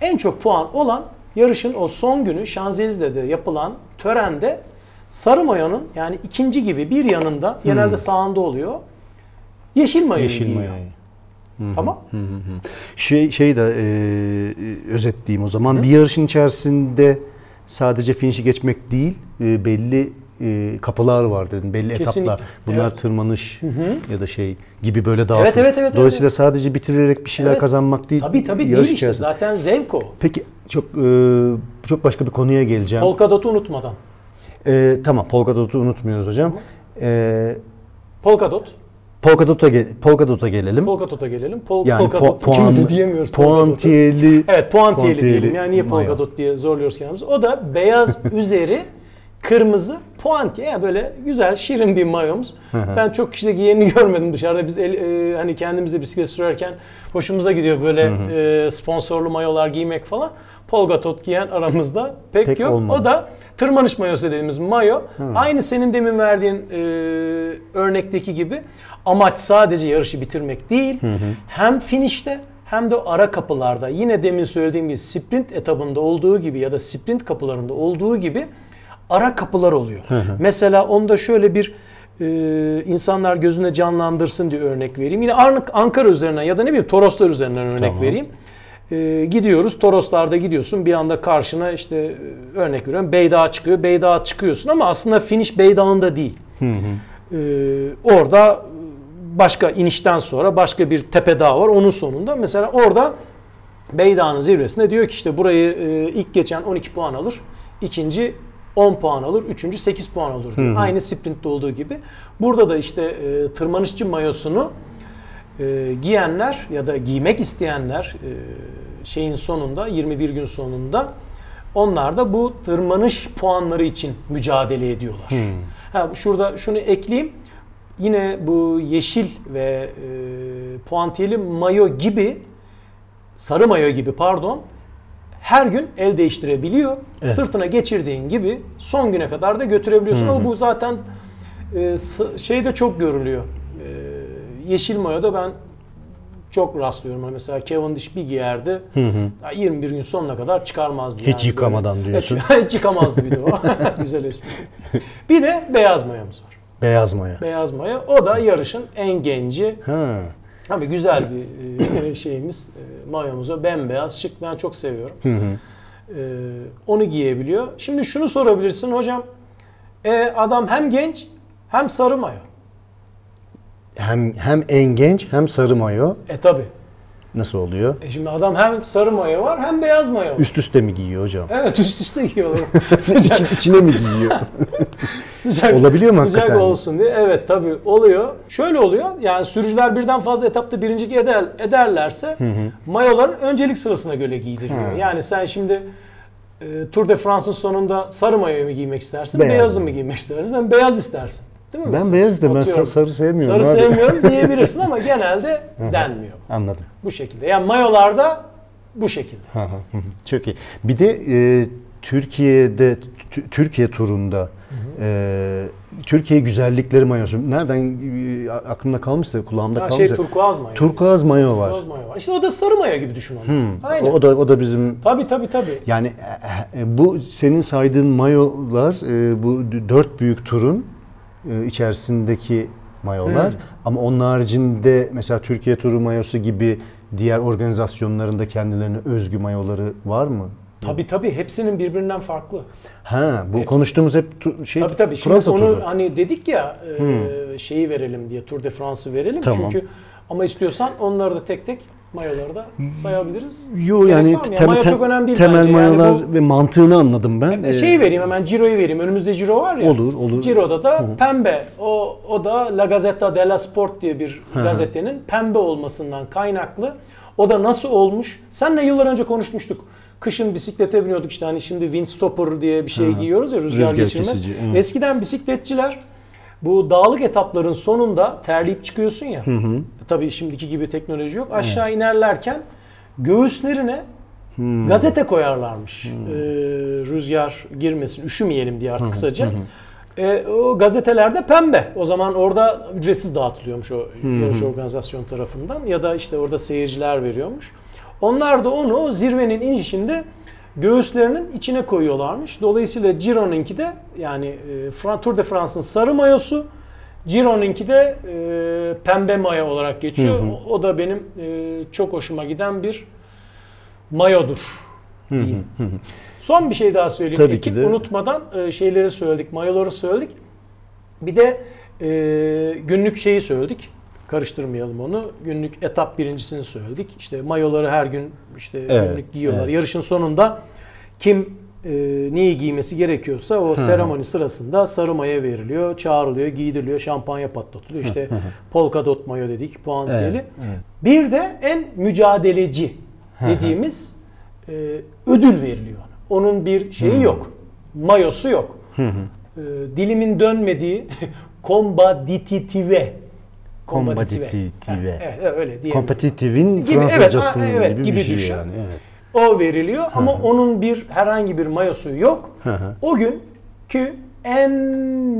en çok puan olan yarışın o son günü Şanzelize'de yapılan törende Sarı mayonun yani ikinci gibi bir yanında genelde sağında oluyor. Yeşil mayoyu Yeşil giyiyor. mayoyu. Tamam. Şey şey de e, özetleyeyim o zaman. Bir yarışın içerisinde sadece finişi geçmek değil, e, belli e, kapılar var dedin. Belli Kesinlikle. etaplar. Bunlar Evet. tırmanış ya da şey gibi böyle dağıtım. Evet, evet, evet, Dolayısıyla sadece bitirerek bir şeyler Evet. kazanmak değil. Tabii tabii değil işte. Zaten zevk o. Peki çok e, çok başka bir konuya geleceğim. Polkadot'u unutmadan. E, tamam Polkadot'u unutmuyoruz hocam. E, Polkadot. Polkadot'a gel Polkadot'a gelelim. Polkadot'a gelelim. Pol, yani Polkadot. pu- İkimiz de diyemiyoruz puantiyeli. Evet puantiyeli diyelim. Yani niye polkadot diye zorluyoruz kendimizi. O da beyaz üzeri kırmızı puantiye. Yani böyle güzel şirin bir mayomuz. ben çok kişide giyenini görmedim dışarıda. Biz el, e, hani kendimizde bisiklet sürerken hoşumuza gidiyor böyle e, sponsorlu mayolar giymek falan. Polkadot giyen aramızda pek, Pek yok. olmadı. O da tırmanış mayosu dediğimiz mayo. Aynı senin demin verdiğin e, örnekteki gibi amaç sadece yarışı bitirmek değil. Hem finişte hem de ara kapılarda yine demin söylediğim gibi sprint etabında olduğu gibi ya da sprint kapılarında olduğu gibi ara kapılar oluyor. Mesela onda şöyle bir e, insanlar gözünde canlandırsın diye örnek vereyim. Yine Ar- Ankara üzerinden ya da ne bileyim Toroslar üzerinden örnek vereyim. E, gidiyoruz Toroslarda gidiyorsun bir anda karşına işte e, örnek veriyorum Beydağ çıkıyor. Beydağ çıkıyorsun ama aslında finish Beydağ'ında değil. E, orada başka inişten sonra başka bir tepe daha var onun sonunda. Mesela orada Beydağ'ın zirvesinde diyor ki işte burayı e, ilk geçen 12 puan alır. ikinci 10 puan alır. Üçüncü 8 puan alır diyor. Aynı sprintte olduğu gibi. Burada da işte e, tırmanışçı mayosunu e, giyenler ya da giymek isteyenler e, şeyin sonunda 21 gün sonunda onlar da bu tırmanış puanları için mücadele ediyorlar. Ha, şurada şunu ekleyeyim. Yine bu yeşil ve e, puantiyeli mayo gibi sarı mayo gibi pardon her gün el değiştirebiliyor. Sırtına geçirdiğin gibi son güne kadar da götürebiliyorsun. Ama bu zaten e, şeyde çok görülüyor. E, yeşil mayoda ben çok rastlıyorum. Hani Mesela Cavendish bir giyerdi. ya 21 gün sonuna kadar çıkarmazdı. Hiç yıkamadan diyorsun. Hiç, hiç yıkamazdı bir de o. Güzel espri. Bir de beyaz mayomuz var. Beyaz maya. Beyaz mayo. O da yarışın en genci. Ha. Abi güzel bir e, şeyimiz. E, mayomuz o. Bembeyaz, şık. Ben çok seviyorum. E, onu giyebiliyor. Şimdi şunu sorabilirsin hocam. E, adam hem genç hem sarı mayo. Hem hem en genç hem sarı mayo. E tabi. Nasıl oluyor? E şimdi adam hem sarı mayo var hem beyaz mayo var. Üst üste mi giyiyor hocam? Evet üst üste giyiyorlar. sıcak, İçi- İçine mi giyiyor? sıcak, Olabiliyor mu sıcak hakikaten? olsun diye. Evet tabi oluyor. Şöyle oluyor. Yani sürücüler birden fazla etapta birincilik eder, ederlerse mayoların öncelik sırasına göre giydiriliyor. Yani sen şimdi e, Tour de France'ın sonunda sarı mayoyu mu giymek istersin, Beyaz beyazı mı? giymek istersin? Sen beyaz istersin. Değil mi? Ben mesela? beyaz isterim, ben sa- sarı sevmiyorum Sarı abi. sevmiyorum diyebilirsin ama genelde denmiyor. Anladım. Bu şekilde. Yani mayolarda bu şekilde. Hı hı. Çok iyi. Bir de e, Türkiye'de Tü- Türkiye turunda e, Türkiye güzellikleri mayosu nereden e, aklımda kalmışsa kulağımda Ha, kalmışsa. şey turkuaz mayo. Turkuaz mayo var. Turkuaz mayo var. İşte o da sarı mayo gibi düşün onu. Aynen. O da o da bizim Tabii tabii tabii. yani e, e, bu senin saydığın mayolar e, bu d- dört büyük turun e, içerisindeki mayolar. Ama onun haricinde mesela Türkiye Turu mayosu gibi diğer organizasyonlarında kendilerine özgü mayoları var mı? Tabii tabii hepsinin birbirinden farklı. Ha, bu konuştuğumuz hep tu- şey Tabii tabii. Şimdi Fransa onu turu. hani dedik ya e, şeyi verelim diye Tour de France'ı verelim. Tamam. Çünkü ama istiyorsan onları da tek tek mayoları da sayabiliriz. Yo Gerek yani var mı ya? tem- Mayo tem- çok önemli değil temel bence. Yani mayolar bu- ve mantığını anladım ben. E, Şeyi Ee, vereyim hemen Ciro'yu vereyim. Önümüzde Ciro var ya. Olur, olur. Ciro'da da pembe. O o da La Gazzetta della Sport diye bir gazetenin pembe olmasından kaynaklı. O da nasıl olmuş? Senle yıllar önce konuşmuştuk. Kışın bisiklete biniyorduk işte hani şimdi windstopper diye bir şey giyiyoruz ya rüzgar, Rüzgar geçirmez. kesici, evet. Eskiden bisikletçiler bu dağlık etapların sonunda terleyip çıkıyorsun ya. Tabii şimdiki gibi teknoloji yok. Aşağı inerlerken göğüslerine gazete koyarlarmış. Ee, rüzgar girmesin, üşümeyelim diye artık kısaca. E, o gazetelerde pembe. O zaman orada ücretsiz dağıtılıyormuş o yarış organizasyon tarafından ya da işte orada seyirciler veriyormuş. Onlar da onu zirvenin inişinde göğüslerinin içine koyuyorlarmış. Dolayısıyla Giro'nunki de yani e, Tour de France'ın sarı mayosu, Giro'nunki de e, pembe mayo olarak geçiyor. O, o da benim e, çok hoşuma giden bir mayodur. Son bir şey daha söyleyeyim. Tabii Ekip ki de. unutmadan e, şeyleri söyledik, mayoları söyledik. Bir de e, günlük şeyi söyledik. Karıştırmayalım onu. Günlük etap birincisini söyledik. İşte mayoları her gün işte Evet, günlük giyiyorlar. evet. Yarışın sonunda kim e, neyi giymesi gerekiyorsa o seremoni sırasında sarı mayo veriliyor, çağrılıyor, giydiriliyor, şampanya patlatılıyor. İşte polka dot mayo dedik, puantiyeli. Bir de en mücadeleci dediğimiz e, ödül veriliyor. Onun bir şeyi yok. Mayosu yok. E, dilimin dönmediği kombaditive. Kombaditive. Evet, evet, öyle diyelim. Kompetitifin Fransızcasının evet, evet, gibi, gibi bir şey düşün. yani. Evet. O veriliyor ama onun bir herhangi bir mayosu yok. hı. o günkü en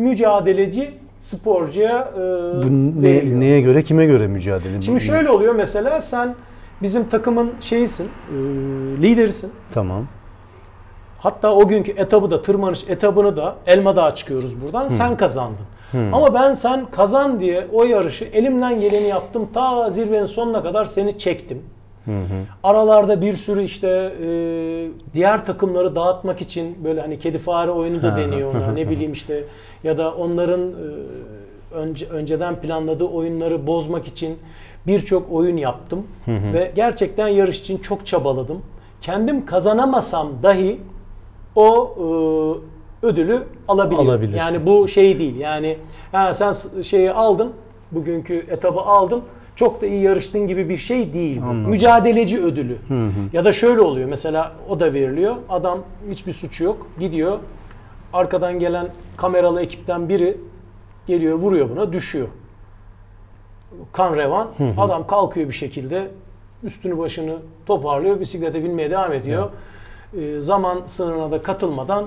mücadeleci sporcuya e, Bu veriliyor. ne, neye göre kime göre mücadele? Şimdi şöyle oluyor mesela sen bizim takımın şeyisin, e, liderisin. Tamam. Hatta o günkü etabı da tırmanış etabını da Elma Dağı çıkıyoruz buradan. Sen kazandın. Ama ben sen kazan diye o yarışı elimden geleni yaptım. Ta zirvenin sonuna kadar seni çektim. Aralarda bir sürü işte e, diğer takımları dağıtmak için böyle hani kedi fare oyunu da deniyor ona. ne bileyim işte ya da onların e, önce önceden planladığı oyunları bozmak için birçok oyun yaptım ve gerçekten yarış için çok çabaladım. Kendim kazanamasam dahi o e, ödülü alabiliyorum. Alabilirsin. Yani bu şey değil. Yani ha, sen şeyi aldın, bugünkü etabı aldın. Çok da iyi yarıştın gibi bir şey değil bu. Mücadeleci ödülü. Ya da şöyle oluyor. Mesela o da veriliyor. Adam hiçbir suçu yok. Gidiyor. Arkadan gelen kameralı ekipten biri geliyor, vuruyor buna, düşüyor. Kan revan. Adam kalkıyor bir şekilde. Üstünü başını toparlıyor. Bisiklete binmeye devam ediyor. E, zaman sınırına da katılmadan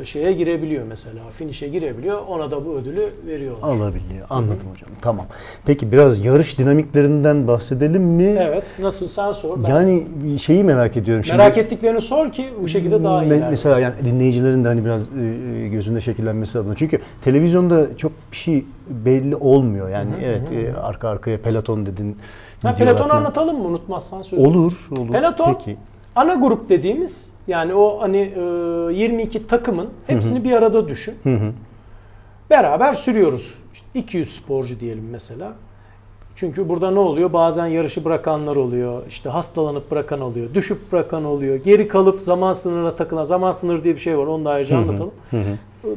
e, şeye girebiliyor mesela. Finişe girebiliyor. Ona da bu ödülü veriyorlar. Alabiliyor. Anladım hocam. Tamam. Peki biraz yarış dinamiklerinden bahsedelim mi? Evet. Nasıl sen sor. Ben Yani şeyi merak ediyorum. Şimdi merak ettiklerini sor ki bu şekilde daha iyi. Me-. Mesela yani dinleyicilerin de hani biraz e, e, gözünde şekillenmesi adına. Çünkü televizyonda çok bir şey belli olmuyor. Yani evet e, arka arkaya peloton dedin. Ha, pelotonu falan. anlatalım mı unutmazsan sözü. Olur, olur. Peloton Peki. Ana grup dediğimiz yani o hani e, 22 takımın hepsini bir arada düşün. Beraber sürüyoruz. İşte 200 sporcu diyelim mesela. Çünkü burada ne oluyor? Bazen yarışı bırakanlar oluyor. işte hastalanıp bırakan oluyor. Düşüp bırakan oluyor. Geri kalıp zaman sınırına takılan. Zaman sınırı diye bir şey var. Onu da ayrıca anlatalım.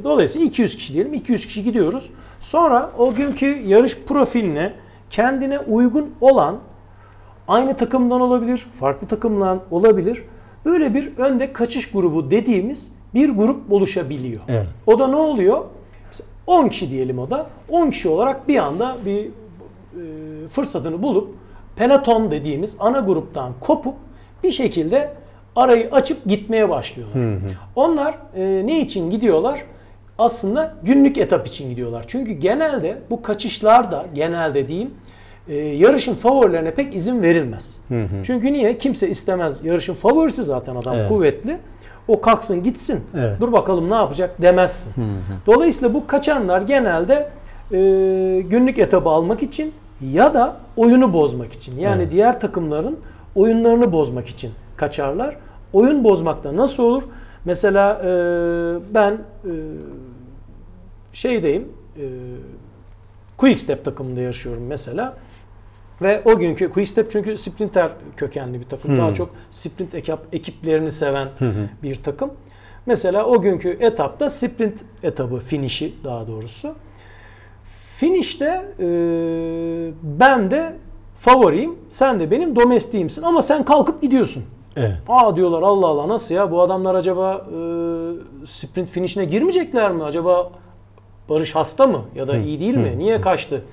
Dolayısıyla 200 kişi diyelim. 200 kişi gidiyoruz. Sonra o günkü yarış profiline kendine uygun olan aynı takımdan olabilir, farklı takımdan olabilir. Böyle bir önde kaçış grubu dediğimiz bir grup oluşabiliyor. Evet. O da ne oluyor? Mesela 10 kişi diyelim o da. 10 kişi olarak bir anda bir e, fırsatını bulup peloton dediğimiz ana gruptan kopup bir şekilde arayı açıp gitmeye başlıyorlar. Onlar e, ne için gidiyorlar? Aslında günlük etap için gidiyorlar. Çünkü genelde bu kaçışlarda genelde diyeyim e, yarışın favorilerine pek izin verilmez. Çünkü niye? Kimse istemez. Yarışın favorisi zaten adam Evet. kuvvetli. O kalksın gitsin. Evet. Dur bakalım ne yapacak demezsin. Dolayısıyla bu kaçanlar genelde e, günlük etabı almak için ya da oyunu bozmak için. Yani diğer takımların oyunlarını bozmak için kaçarlar. Oyun bozmakta nasıl olur? Mesela e, ben e, şeydeyim, e, Quickstep takımında yaşıyorum mesela. Ve o günkü Quickstep çünkü sprinter kökenli bir takım. Daha çok sprint ekip, ekiplerini seven bir takım. Mesela o günkü etapta sprint etabı, finişi daha doğrusu. Finişte e, ben de favoriyim, sen de benim domestiğimsin ama sen kalkıp gidiyorsun. Evet. Aa diyorlar Allah Allah nasıl ya bu adamlar acaba e, sprint finişine girmeyecekler mi? Acaba Barış hasta mı ya da iyi değil mi? Niye kaçtı?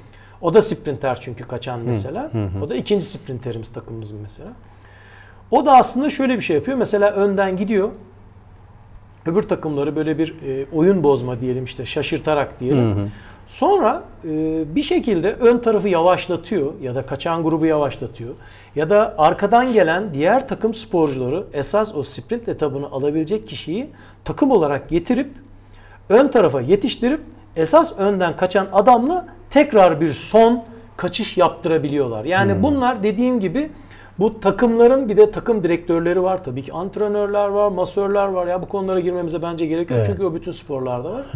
O da sprinter çünkü kaçan mesela. O da ikinci sprinterimiz takımımızın mesela. O da aslında şöyle bir şey yapıyor. Mesela önden gidiyor. Öbür takımları böyle bir e, oyun bozma diyelim işte şaşırtarak diyelim. Sonra e, bir şekilde ön tarafı yavaşlatıyor ya da kaçan grubu yavaşlatıyor. Ya da arkadan gelen diğer takım sporcuları esas o sprint etabını alabilecek kişiyi takım olarak getirip ön tarafa yetiştirip esas önden kaçan adamla tekrar bir son kaçış yaptırabiliyorlar. Yani bunlar dediğim gibi bu takımların bir de takım direktörleri var tabii ki antrenörler var, masörler var. Ya bu konulara girmemize bence gerek yok Evet. çünkü o bütün sporlarda var.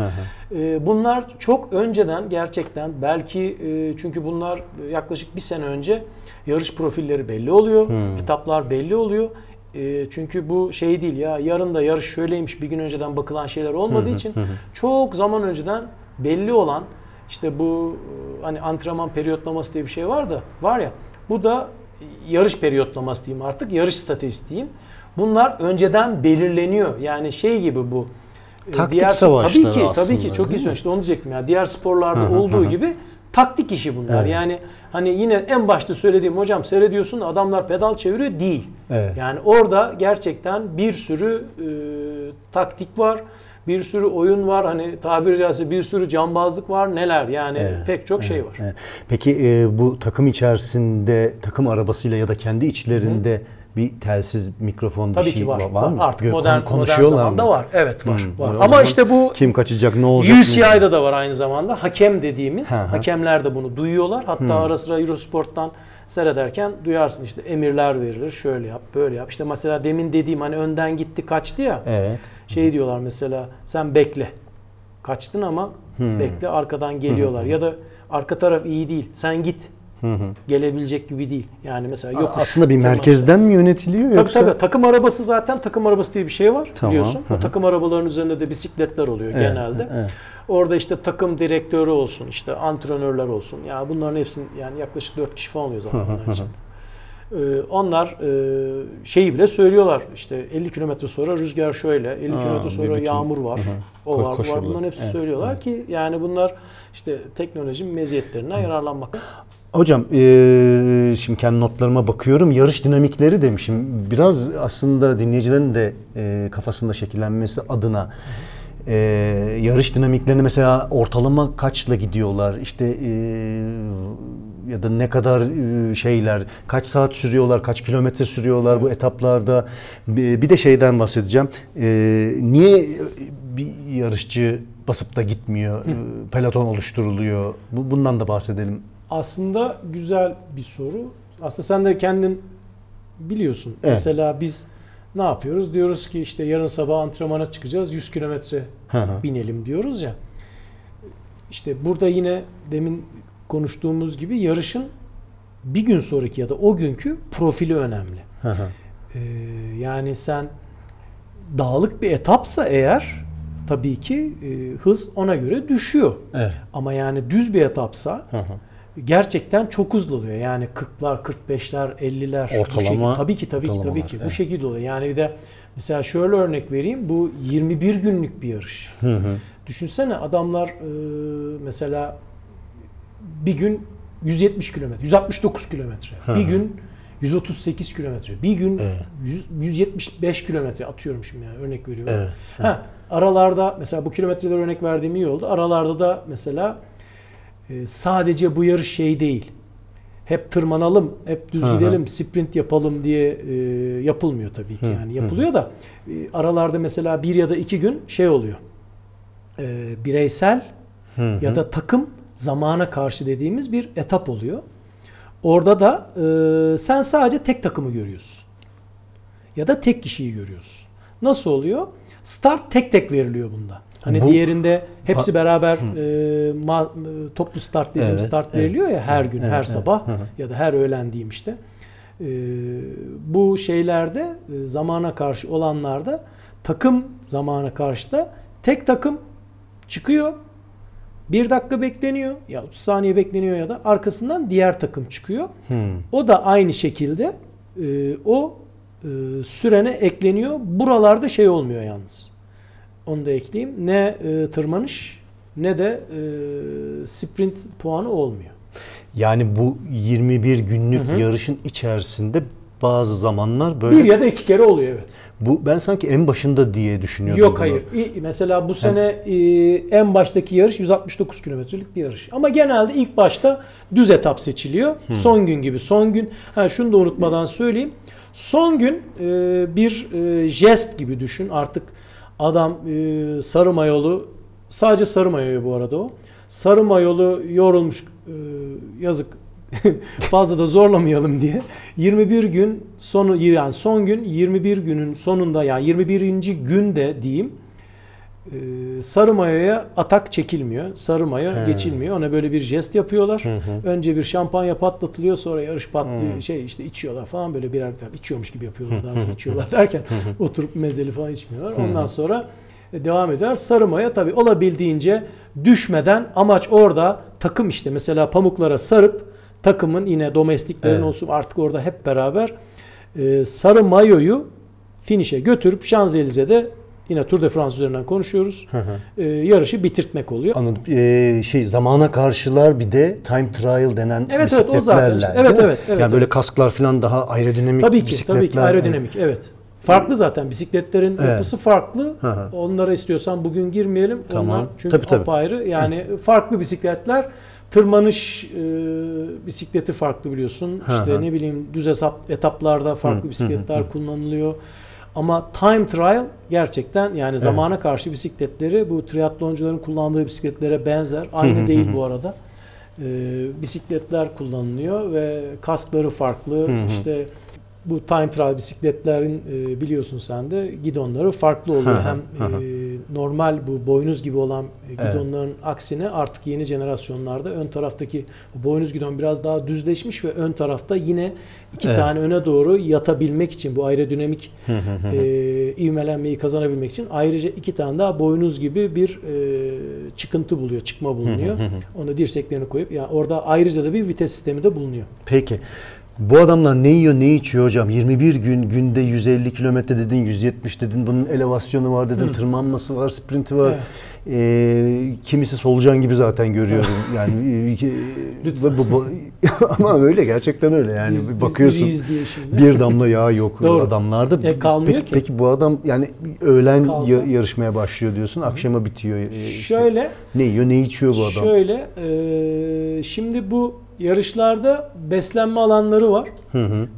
Ee, bunlar çok önceden gerçekten belki e, çünkü bunlar yaklaşık bir sene önce yarış profilleri belli oluyor, etaplar belli oluyor. E, çünkü bu şey değil ya yarın da yarış şöyleymiş bir gün önceden bakılan şeyler olmadığı için çok zaman önceden belli olan işte bu e, hani antrenman periyotlaması diye bir şey var da var ya bu da yarış periyotlaması diyeyim artık yarış stratejisi diyeyim. Bunlar önceden belirleniyor. Yani şey gibi bu. e, Taktik tabii savaşları ki tabii aslında, ki çok iyi söyledin. İşte onu diyecektim ya. Diğer sporlarda olduğu gibi taktik işi bunlar. Evet. Yani hani yine en başta söylediğim hocam seyrediyorsun adamlar pedal çeviriyor değil. Evet. Yani orada gerçekten bir sürü e, taktik var. Bir sürü oyun var. Hani tabiri caizse bir sürü cambazlık var. Neler yani pek çok şey var. Evet. Peki e, bu takım içerisinde takım arabasıyla ya da kendi içlerinde bir telsiz mikrofon Tabii bir şey ki var. var, var mı? Artık Gö- modern, kon- modern zamanda var. Evet var. Hmm, var. Ama işte bu kim kaçacak ne olacak? UCI'da da var aynı zamanda. Hakem dediğimiz. Hı hı. Hakemler de bunu duyuyorlar. Hatta ara sıra Eurosport'tan seyrederken duyarsın işte emirler verilir. Şöyle yap, böyle yap. İşte mesela demin dediğim hani önden gitti, kaçtı ya. Evet. Şey diyorlar mesela sen bekle. Kaçtın ama Hmm. bekle arkadan geliyorlar. Ya da arka taraf iyi değil. Sen git. Gelebilecek gibi değil. Yani mesela yokuş. Aslında bir merkezden mi yönetiliyor Tabii yoksa? tabii. Takım arabası zaten takım arabası diye bir şey var Tamam, biliyorsun. hı hı. O takım arabaların üzerinde de bisikletler oluyor Evet, genelde. evet. Orada işte takım direktörü olsun, işte antrenörler olsun. Ya bunların hepsinin yani yaklaşık 4 kişi falan oluyor zaten onlar için. Ee, onlar e, şeyi bile söylüyorlar. İşte 50 kilometre sonra rüzgar şöyle, 50 Ha, kilometre sonra bütün- yağmur var. O Ko- var, bu var. Bunların hepsi Evet, söylüyorlar ki yani bunlar işte teknolojinin meziyetlerinden yararlanmak. Hocam eee, şimdi kendi notlarıma bakıyorum. Yarış dinamikleri demişim. Biraz aslında dinleyicilerin de eee, kafasında şekillenmesi adına eee, yarış dinamiklerini mesela ortalama kaçla gidiyorlar? İşte eee, ya da ne kadar eee, şeyler, kaç saat sürüyorlar, kaç kilometre sürüyorlar bu etaplarda? Bir bir de şeyden bahsedeceğim. Eee, niye bir yarışçı basıp da gitmiyor? Eee, Peloton oluşturuluyor. Bu- Bundan da bahsedelim. Aslında güzel bir soru. Aslında sen de kendin biliyorsun. Evet. Mesela biz ne yapıyoruz? Diyoruz ki işte yarın sabah antrenmana çıkacağız. 100 kilometre binelim diyoruz ya. İşte burada yine demin konuştuğumuz gibi yarışın bir gün sonraki ya da o günkü profili önemli. Ee, yani sen dağlık bir etapsa eğer tabii ki e, hız ona göre düşüyor. Evet. Ama yani düz bir etapsa. Gerçekten çok hızlı oluyor. Yani 40'lar, 45'ler, 50'ler. bu Ortalama- şekilde. Tabii ki tabii ki tabii ki. Bu evet. şekilde oluyor. Yani bir de mesela şöyle örnek vereyim. Bu 21 günlük bir yarış. Düşünsene adamlar e, mesela bir gün 170 kilometre, 169 kilometre. Bir gün 138 kilometre. Bir gün 100 175 kilometre atıyorum şimdi yani örnek veriyorum. Evet, Ha, aralarda mesela bu kilometreler örnek verdiğim iyi oldu. Aralarda da mesela e, sadece bu yarış şey değil. Hep tırmanalım, hep düz Hı hı. gidelim, sprint yapalım diye e, yapılmıyor tabii ki. Yani yapılıyor da e, aralarda mesela bir ya da iki gün şey oluyor. E, bireysel ya da takım zamana karşı dediğimiz bir etap oluyor. Orada da e, sen sadece tek takımı görüyorsun. Ya da tek kişiyi görüyorsun. Nasıl oluyor? Start tek tek veriliyor bunda. Hani Bu- diğerinde hepsi beraber e, ma- e, toplu start dediğim Evet, start evet. veriliyor ya her gün, Evet, her evet. sabah ya da her öğlen diyeyim işte. E, bu şeylerde e, zamana karşı olanlarda takım zamana karşı da tek takım çıkıyor. Bir dakika bekleniyor ya 30 saniye bekleniyor ya da arkasından diğer takım çıkıyor. O da aynı şekilde e, o e, sürene ekleniyor. Buralarda şey olmuyor yalnız. Onu da ekleyeyim. Ne e, tırmanış ne de e, sprint puanı olmuyor. Yani bu 21 günlük yarışın içerisinde bazı zamanlar böyle Bir ya da iki kere oluyor evet. bu ben sanki en başında diye düşünüyordum. Yok bunu. hayır. Mesela bu sene e, en baştaki yarış 169 kilometrelik bir yarış. Ama genelde ilk başta düz etap seçiliyor. Son gün gibi. Son gün. Ha şunu da unutmadan söyleyeyim. Son gün e, bir e, jest gibi düşün. Artık adam e, sarı mayolu sadece sarı mayoyu bu arada o. Sarı mayolu yorulmuş e, yazık fazla da zorlamayalım diye 21 gün sonu yani son gün 21 günün sonunda yani 21. günde diyeyim e, sarı mayoya atak çekilmiyor. Sarı mayo geçilmiyor. Ona böyle bir jest yapıyorlar. Önce bir şampanya patlatılıyor sonra yarış patlıyor. Şey işte içiyorlar falan böyle birer içiyormuş gibi yapıyorlar. Daha doğrusu içiyorlar derken oturup mezeli falan içmiyorlar. Ondan sonra e, devam eder. Sarı maya tabii olabildiğince düşmeden amaç orada takım işte mesela pamuklara sarıp takımın yine domestiklerin Evet. olsun artık orada hep beraber e, sarı mayoyu finish'e götürüp Şanzelize'de yine Tour de France üzerinden konuşuyoruz. E, yarışı bitirtmek oluyor. Anladım. Ee, şey zamana karşılar bir de time trial denen Evet, evet, o zaten işte. bisikletlerle, Evet, evet, evet, Yani böyle evet. kasklar falan daha aerodinamik Tabii ki, bisikletler. tabii ki aerodinamik evet. Farklı zaten bisikletlerin Evet. yapısı farklı. Hı hı. Onlara istiyorsan bugün girmeyelim. Tamam. Onlar çünkü Tabii, tabii. apayrı. Yani farklı bisikletler. Tırmanış e, bisikleti farklı biliyorsun. Hı işte hı. ne bileyim düz hesap etaplarda farklı bisikletler kullanılıyor. Ama time trial gerçekten yani zamana karşı bisikletleri bu triatloncuların kullandığı bisikletlere benzer. Aynı değil bu arada. Ee, bisikletler kullanılıyor ve kaskları farklı. İşte bu time trial bisikletlerin e, biliyorsun sen de gidonları farklı oluyor. Hem e, normal bu boynuz gibi olan e, gidonların aksine artık yeni jenerasyonlarda ön taraftaki boynuz gidon biraz daha düzleşmiş ve ön tarafta yine iki Evet. tane öne doğru yatabilmek için bu aerodinamik e, ivmelenmeyi kazanabilmek için ayrıca iki tane daha boynuz gibi bir e, çıkıntı buluyor, çıkma bulunuyor. Onu dirseklerini koyup yani orada ayrıca da bir vites sistemi de bulunuyor. Peki. Bu adamlar ne yiyor ne içiyor hocam? 21 gün günde 150 kilometre dedin, 170 dedin. Bunun elevasyonu var dedin, tırmanması var, sprinti var. Evet. Ee, kimisi solucan gibi zaten görüyorum. Yani e, Lütfen. bu, bu- ama öyle gerçekten öyle yani. Biz- biz bakıyorsun. iriyiz diye şimdi. Bir damla yağ yok Doğru. adamlarda. E, kalmıyor peki, ki. peki bu adam yani öğlen Kalsa. ya- yarışmaya başlıyor diyorsun, akşama bitiyor. e, işte. Şöyle ne yiyor, ne içiyor bu adam? Şöyle, e, şimdi bu yarışlarda beslenme alanları var.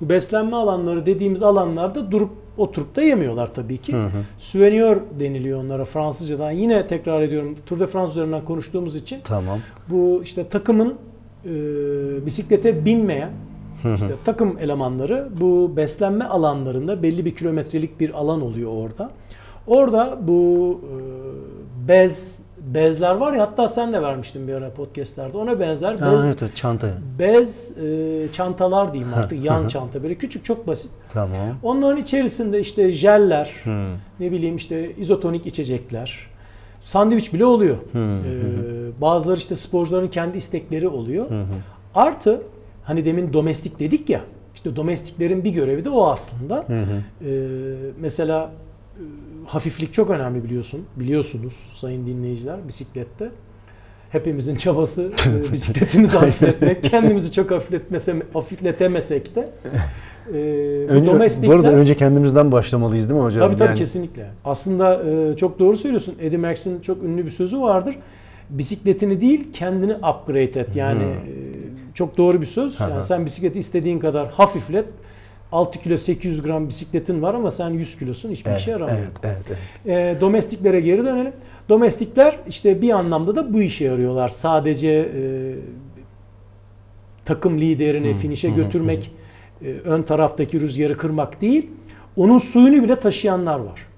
Bu beslenme alanları dediğimiz alanlarda durup oturup da yemiyorlar tabii ki. Süvenyor deniliyor onlara Fransızcadan. Yine tekrar ediyorum Tour de France üzerinden konuştuğumuz için Tamam. bu işte takımın e, bisiklete binmeyen işte takım elemanları bu beslenme alanlarında belli bir kilometrelik bir alan oluyor orada. Orada bu e, bez bezler var ya hatta sen de vermiştin bir ara podcastlerde ona benzer Ha, bez evet, evet, çanta. bez e, çantalar diyeyim artık yan çanta böyle küçük çok basit. Tamam. Onların içerisinde işte jeller, ne bileyim işte izotonik içecekler, sandviç bile oluyor. Ee, bazıları işte sporcuların kendi istekleri oluyor. Artı hani demin domestik dedik ya, işte domestiklerin bir görevi de o aslında. Ee, mesela e, hafiflik çok önemli biliyorsun, biliyorsunuz sayın dinleyiciler bisiklette. Hepimizin çabası e, bisikletimizi hafifletmek. Kendimizi çok hafifletmese, hafifletemesek de e, Önce, domestikler... bu arada önce kendimizden başlamalıyız değil mi hocam? Tabii tabii Yani- kesinlikle. Aslında e, çok doğru söylüyorsun. Eddie Merckx'in çok ünlü bir sözü vardır. Bisikletini değil kendini upgrade et. Yani e, çok doğru bir söz. Yani sen bisikleti istediğin kadar hafiflet. 6 kilo 800 gram bisikletin var ama sen 100 kilosun hiçbir işe yaramıyor. Evet, evet, evet. E, domestiklere geri dönelim. Domestikler işte bir anlamda da bu işe yarıyorlar. Sadece e, takım liderini finişe götürmek, e, ön taraftaki rüzgarı kırmak değil, onun suyunu bile taşıyanlar var.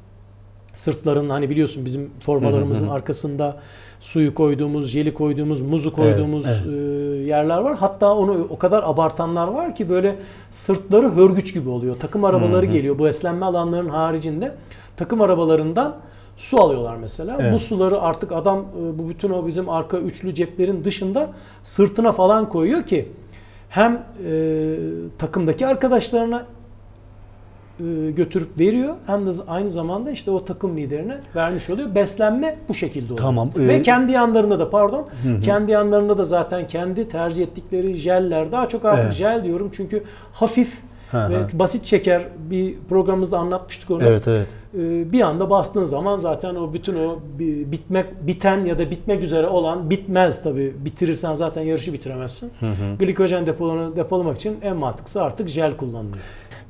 Sırtların hani biliyorsun bizim formalarımızın arkasında suyu koyduğumuz, jeli koyduğumuz, muzu koyduğumuz e, yerler var. Hatta onu o kadar abartanlar var ki böyle sırtları hörgüç gibi oluyor. Takım arabaları geliyor bu beslenme alanlarının haricinde. Takım arabalarından su alıyorlar mesela. Evet. Bu suları artık adam e, bu bütün o bizim arka üçlü ceplerin dışında sırtına falan koyuyor ki hem e, takımdaki arkadaşlarına götürüp veriyor hem de aynı zamanda işte o takım liderine vermiş oluyor. Beslenme bu şekilde oluyor. Tamam, Ve e- kendi yanlarında da pardon, kendi yanlarında da zaten kendi tercih ettikleri jeller daha çok artık Evet. jel diyorum çünkü hafif Hı ve hı. basit şeker bir programımızda anlatmıştık onu. Evet, evet. Ee, bir anda bastığın zaman zaten o bütün o bi- bitmek biten ya da bitmek üzere olan bitmez tabi bitirirsen zaten yarışı bitiremezsin. Glikojen depolunu depolamak için en mantıklısı artık jel kullanılıyor.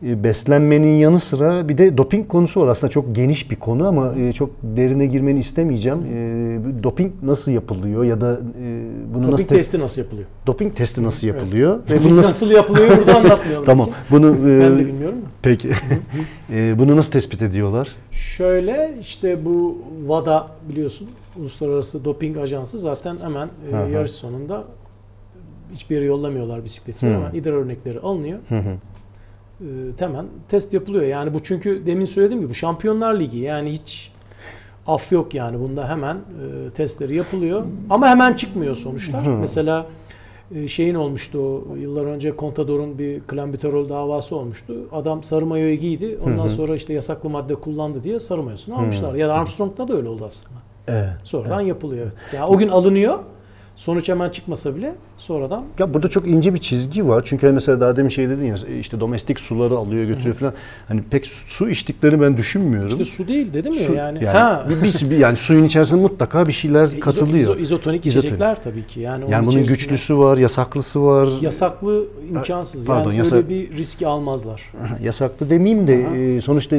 E, Beslenmenin yanı sıra bir de doping konusu var. Aslında çok geniş bir konu ama e, çok derine girmeni istemeyeceğim. E, Doping nasıl yapılıyor ya da e, bunu Doping nasıl te- testi nasıl yapılıyor? doping testi nasıl yapılıyor ve Doping bunu nasıl, nasıl yapılıyor burada anlatmayalım. Tamam. Bunu e, Ben de bilmiyorum da. Peki. E, bunu nasıl tespit ediyorlar? Şöyle işte bu WADA biliyorsun Uluslararası Doping Ajansı zaten hemen e, Hı hı. yarış sonunda hiçbir yere yollamıyorlar bisikletçileri Hı. hemen idrar örnekleri alınıyor. E, hemen test yapılıyor. Yani bu çünkü demin söylediğim gibi bu Şampiyonlar Ligi yani hiç af yok yani bunda hemen e, testleri yapılıyor. Ama hemen çıkmıyor sonuçlar. Mesela e, şeyin olmuştu o yıllar önce Contador'un bir klambuterol davası olmuştu. Adam sarı mayoyu giydi. Ondan sonra işte yasaklı madde kullandı diye sarı mayosunu almışlar. Ya da Armstrong'da da öyle oldu aslında. Evet. Sonradan yapılıyor. Evet. Yani o gün alınıyor. Sonuç hemen çıkmasa bile sonradan Ya burada çok ince bir çizgi var. Çünkü hani mesela daha demin şey dedin ya işte domestik suları alıyor götürüyor falan. Hani pek su içtiklerini ben düşünmüyorum. işte su değil dedim ya Su- yani. yani ha. bir- yani suyun içerisinde mutlaka bir şeyler İzo- katılıyor. izo- izotonik İzotonik. içecekler tabii ki. Yani, Yani bunun güçlüsü var, yasaklısı var. Yasaklı imkansız. Pardon, yani yasak- öyle bir riski almazlar. Aha, Yasaklı demeyeyim de e, sonuçta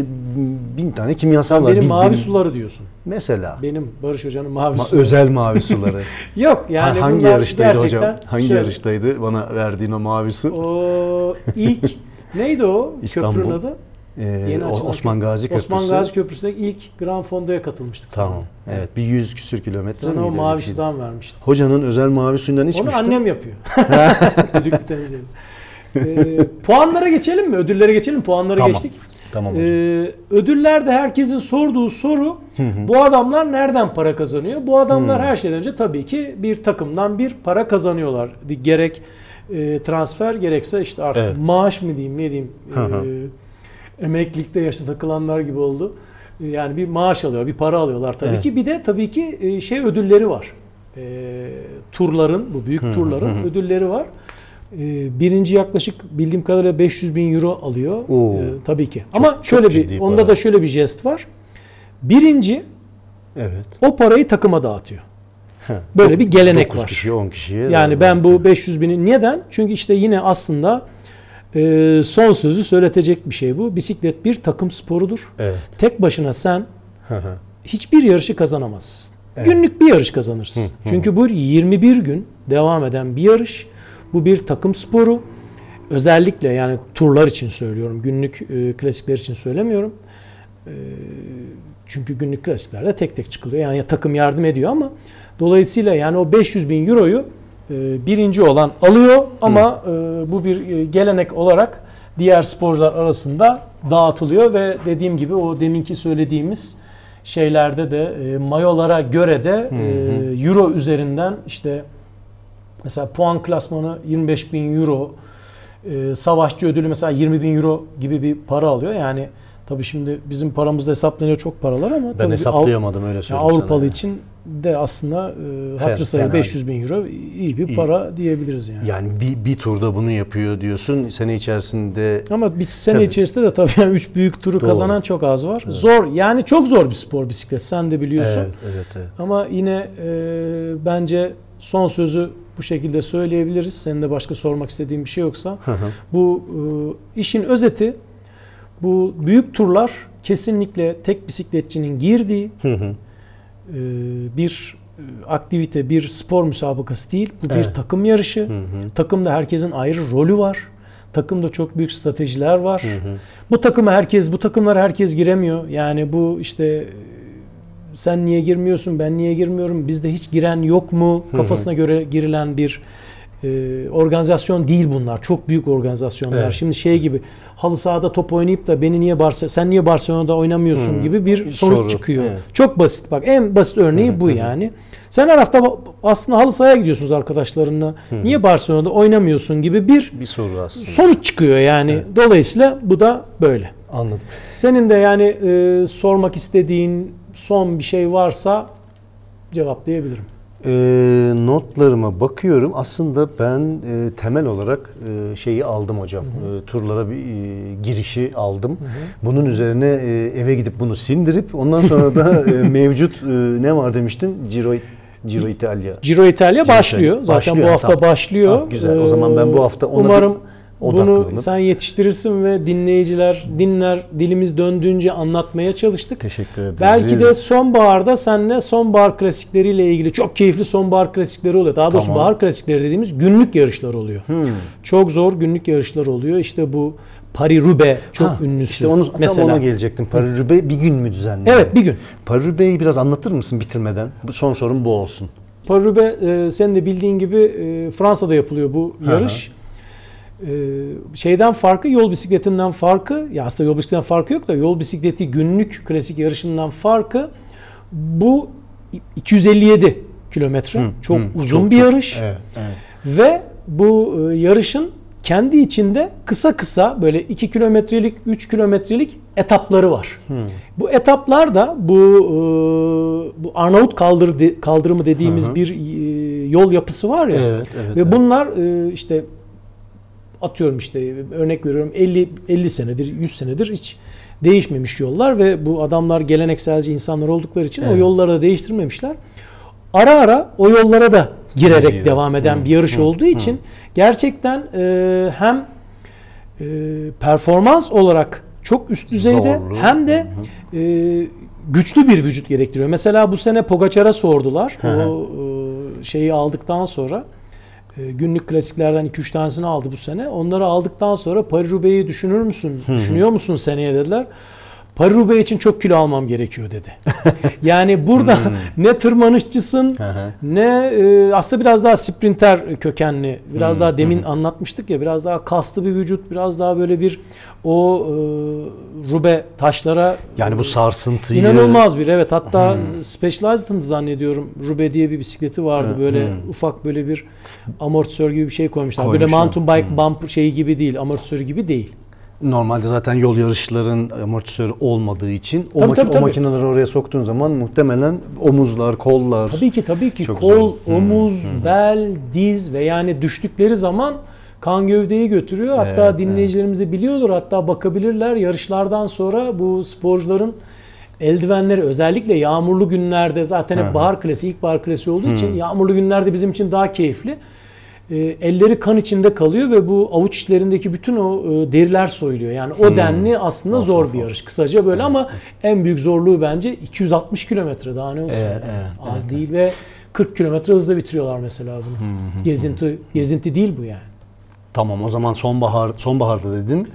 bin tane kimyasal Sen var. benim Bir- mavi bir- suları diyorsun. Mesela. Benim Barış Hoca'nın mavi Ma- suları. özel mavi suları. Yok yani Ha, hangi yarıştaydı gerçekten hocam? Hangi şöyle, yarıştaydı bana verdiğin o mavi su? O ilk neydi o İstanbul. köprünün adı? Ee, Yeni Osman. Gazi Köprüsü. Osman Gazi Köprüsü'ndeki ilk Grand Fondo'ya katılmıştık. Tamam. seninle. Evet. Bir yüz küsür kilometre Sana o mavi şeydi. sudan vermiştim. Hocanın özel mavi suyundan içmiştim. Onu annem yapıyor. Düdüklü tencereli. Ee, puanlara geçelim mi? Ödüllere geçelim. Puanlara Tamam. geçtik. Tamam hocam. Ee, ödüllerde herkesin sorduğu soru bu adamlar nereden para kazanıyor? Bu adamlar her şeyden önce tabii ki bir takımdan bir para kazanıyorlar. Gerek e, transfer gerekse işte artık Evet. maaş mı diyeyim ne diyeyim Hı hı. e, emeklilikte yaşta takılanlar gibi oldu. E, Yani bir maaş alıyor, bir para alıyorlar tabii Evet. ki. Bir de tabii ki e, şey ödülleri var. E, turların, bu büyük turların ödülleri var. E, birinci yaklaşık bildiğim kadarıyla 500 bin euro alıyor. Oo. E, tabii ki. Ama şöyle ciddi bir, para. onda da şöyle bir jest var. Birinci Evet. o parayı takıma dağıtıyor. Böyle bir gelenek 9 var. kişiye 10 kişiye. Yani ben bu 500 bini neden? Çünkü işte yine aslında e, son sözü söyletecek bir şey bu. Bisiklet bir takım sporudur. Evet. Tek başına sen hiçbir yarışı kazanamazsın. Günlük bir yarış kazanırsın. Çünkü bu 21 gün devam eden bir yarış. Bu bir takım sporu. Özellikle yani turlar için söylüyorum. Günlük e, klasikler için söylemiyorum. E, çünkü günlük klasiklerde tek tek çıkılıyor. Yani takım yardım ediyor ama dolayısıyla yani o 500 bin euroyu e, birinci olan alıyor ama e, bu bir e, gelenek olarak diğer sporcular arasında dağıtılıyor ve dediğim gibi o deminki söylediğimiz şeylerde de e, mayolara göre de e, euro üzerinden işte mesela puan klasmanı 25 bin euro e, savaşçı ödülü mesela 20 bin euro gibi bir para alıyor. Yani tabii şimdi bizim paramızda hesaplanıyor çok paralar ama Ben tabii Av- hesaplayamadım öyle söyleyeyim Avrupalı sana. için de aslında e, hatır Fena sayı değil. 500 bin euro iyi bir İyi. para diyebiliriz yani. Yani bir, bir turda bunu yapıyor diyorsun. Sene içerisinde Ama bir sene Tabii. içerisinde de tabii yani 3 büyük turu Doğru. kazanan çok az var. Zor yani çok zor bir spor bisiklet sen de biliyorsun. Evet, evet, evet. Ama yine e, bence son sözü bu şekilde söyleyebiliriz. Senin de başka sormak istediğin bir şey yoksa. Bu e, işin özeti bu büyük turlar kesinlikle tek bisikletçinin girdiği e, bir e, aktivite, bir spor müsabakası değil. Bu bir Evet. takım yarışı. Takımda herkesin ayrı rolü var. Takımda çok büyük stratejiler var. Bu takıma herkes, bu takımlara herkes giremiyor. Yani bu işte sen niye girmiyorsun, ben niye girmiyorum, bizde hiç giren yok mu kafasına göre girilen bir e, organizasyon değil bunlar. Çok büyük organizasyonlar. Evet. Şimdi şey gibi halı sahada top oynayıp da beni niye Barcelona sen niye Barcelona'da oynamıyorsun gibi bir sonuç Soru, çıkıyor. evet. Çok basit bak en basit örneği bu yani. Sen her hafta aslında halı sahaya gidiyorsunuz arkadaşlarınla. Niye Barcelona'da oynamıyorsun gibi bir Bir soru aslında. sonuç çıkıyor yani. Dolayısıyla bu da böyle. Anladım. Senin de yani e, sormak istediğin son bir şey varsa cevaplayabilirim. Ee, notlarıma bakıyorum. Aslında ben e, temel olarak e, şeyi aldım hocam. E, turlara bir e, girişi aldım. Bunun üzerine e, eve gidip bunu sindirip ondan sonra da e, mevcut e, ne var demiştin? Giro Giro İtalya. Ciro İtalya Ciro başlıyor. Zaten Başlıyor, bu hafta tamam. başlıyor. Ha, güzel. O zaman ben bu hafta ona umarım bir bunu odaklanıp- sen yetiştirirsin ve dinleyiciler dinler dilimiz döndüğünce anlatmaya çalıştık. Teşekkür ederim. Belki de sonbaharda seninle sonbahar klasikleriyle ilgili çok keyifli sonbahar klasikleri oluyor. Daha doğrusu Tamam. bahar klasikleri dediğimiz günlük yarışlar oluyor. Çok zor günlük yarışlar oluyor. İşte bu Paris-Roubaix çok Ha, ünlüsü. İşte onu, mesela. ona gelecektim. Paris-Roubaix bir gün mü düzenleniyor? Evet bir gün. Paris-Roubaix'i biraz anlatır mısın bitirmeden? Son sorum bu olsun. Paris-Roubaix e, senin de bildiğin gibi e, Fransa'da yapılıyor bu yarış. E, şeyden farkı yol bisikletinden farkı ya aslında yol bisikletinden farkı yok da yol bisikleti günlük klasik yarışından farkı bu 257 kilometre çok uzun çok, bir yarış Evet, evet. ve bu e, yarışın kendi içinde kısa kısa böyle 2 kilometrelik 3 kilometrelik etapları var. Bu etaplar da bu e, bu Arnavut kaldır kaldırımı dediğimiz bir e, yol yapısı var ya. Evet, evet, ve evet. bunlar işte atıyorum işte örnek veriyorum 50 50 senedir 100 senedir hiç değişmemiş yollar ve bu adamlar gelenekselci insanlar oldukları için o yolları da değiştirmemişler. Ara ara o yollara da girerek Giriyor. devam eden bir yarış olduğu için gerçekten e, hem e, performans olarak çok üst düzeyde Zorlu. hem de e, güçlü bir vücut gerektiriyor. Mesela bu sene Pogacar'a sordular. o e, şeyi aldıktan sonra günlük klasiklerden 2-3 tanesini aldı bu sene. Onları aldıktan sonra Paris-Roubaix'i düşünür müsün? Düşünüyor musun seneye dediler. Paris-Roubaix için çok kilo almam gerekiyor dedi. yani burada ne tırmanışçısın ne e, aslında biraz daha sprinter kökenli. Biraz daha demin anlatmıştık ya biraz daha kaslı bir vücut, biraz daha böyle bir o e, Roubaix taşlara Yani bu sarsıntıyı... İnanılmaz bir evet hatta Specialized'ın zannediyorum Rube diye bir bisikleti vardı böyle ufak böyle bir amortisör gibi bir şey koymuşlar. Böyle Koymuşlar. mountain bike bump şeyi gibi değil amortisörü gibi değil. Normalde zaten yol yarışların amortisörü olmadığı için o, Tabii, maki- tabii, o makineleri oraya soktuğun zaman muhtemelen omuzlar, kollar... Tabii ki tabii ki. Çok kol, zor. omuz, bel, diz ve yani düştükleri zaman kan gövdeyi götürüyor. Hatta Evet, dinleyicilerimiz de biliyordur. Hatta bakabilirler. Yarışlardan sonra bu sporcuların eldivenleri özellikle yağmurlu günlerde zaten hep bahar klasi, ilk bahar klasi olduğu için yağmurlu günlerde bizim için daha keyifli. E, elleri kan içinde kalıyor ve bu avuç içlerindeki bütün o e, deriler soyuluyor. Yani o denli aslında zor bir yarış. Kısaca böyle ama en büyük zorluğu bence 260 kilometre daha ne olsun. Evet, evet, Az değil ve 40 kilometre hızla bitiriyorlar mesela bunu. Gezinti gezinti değil bu yani. Tamam o zaman sonbahar sonbaharda dedin.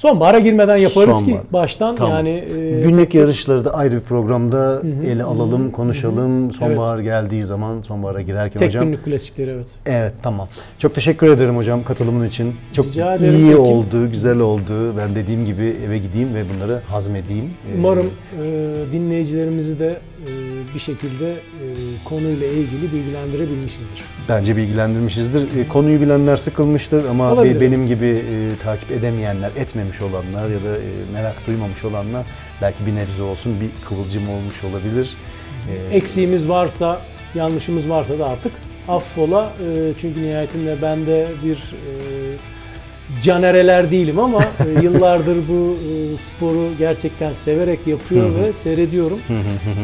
Sonbahara girmeden yaparız Sonbahar. ki baştan Tamam. yani e, Günlük yarışları da ayrı bir programda ele alalım, konuşalım. Sonbahar geldiği zaman sonbahara girerken tek hocam. günlük klasikleri evet. Evet tamam. Çok teşekkür ederim hocam katılımın için. Çok Rica ederim. iyi Peki. oldu, güzel oldu. Ben dediğim gibi eve gideyim ve bunları hazmedeyim. Ee, Umarım e, dinleyicilerimizi de e, bir şekilde e, konuyla ilgili bilgilendirebilmişizdir. Bence bilgilendirmişizdir. E, Konuyu bilenler sıkılmıştır ama Olabilir. be- benim gibi e, takip edemeyenler, etmemiş olanlar ya da e, merak duymamış olanlar belki bir nebze olsun bir kıvılcım olmuş olabilir. E, Eksiğimiz varsa, yanlışımız varsa da artık affola. E, çünkü nihayetinde ben de bir e, canereler değilim ama e, yıllardır bu e, sporu gerçekten severek yapıyor ve seyrediyorum.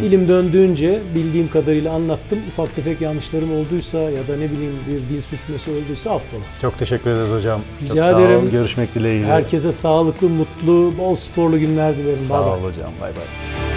Dilim döndüğünce bildiğim kadarıyla anlattım. Ufak tefek yanlışlarım olduysa ya da ne bileyim bir dil suçması olduysa affola. Çok teşekkür ederiz hocam. Rica Çok sağ ederim. olun. Görüşmek dileğiyle. Herkese sağlıklı, mutlu, bol sporlu günler dilerim. Sağ bay. ol hocam. Bay bay.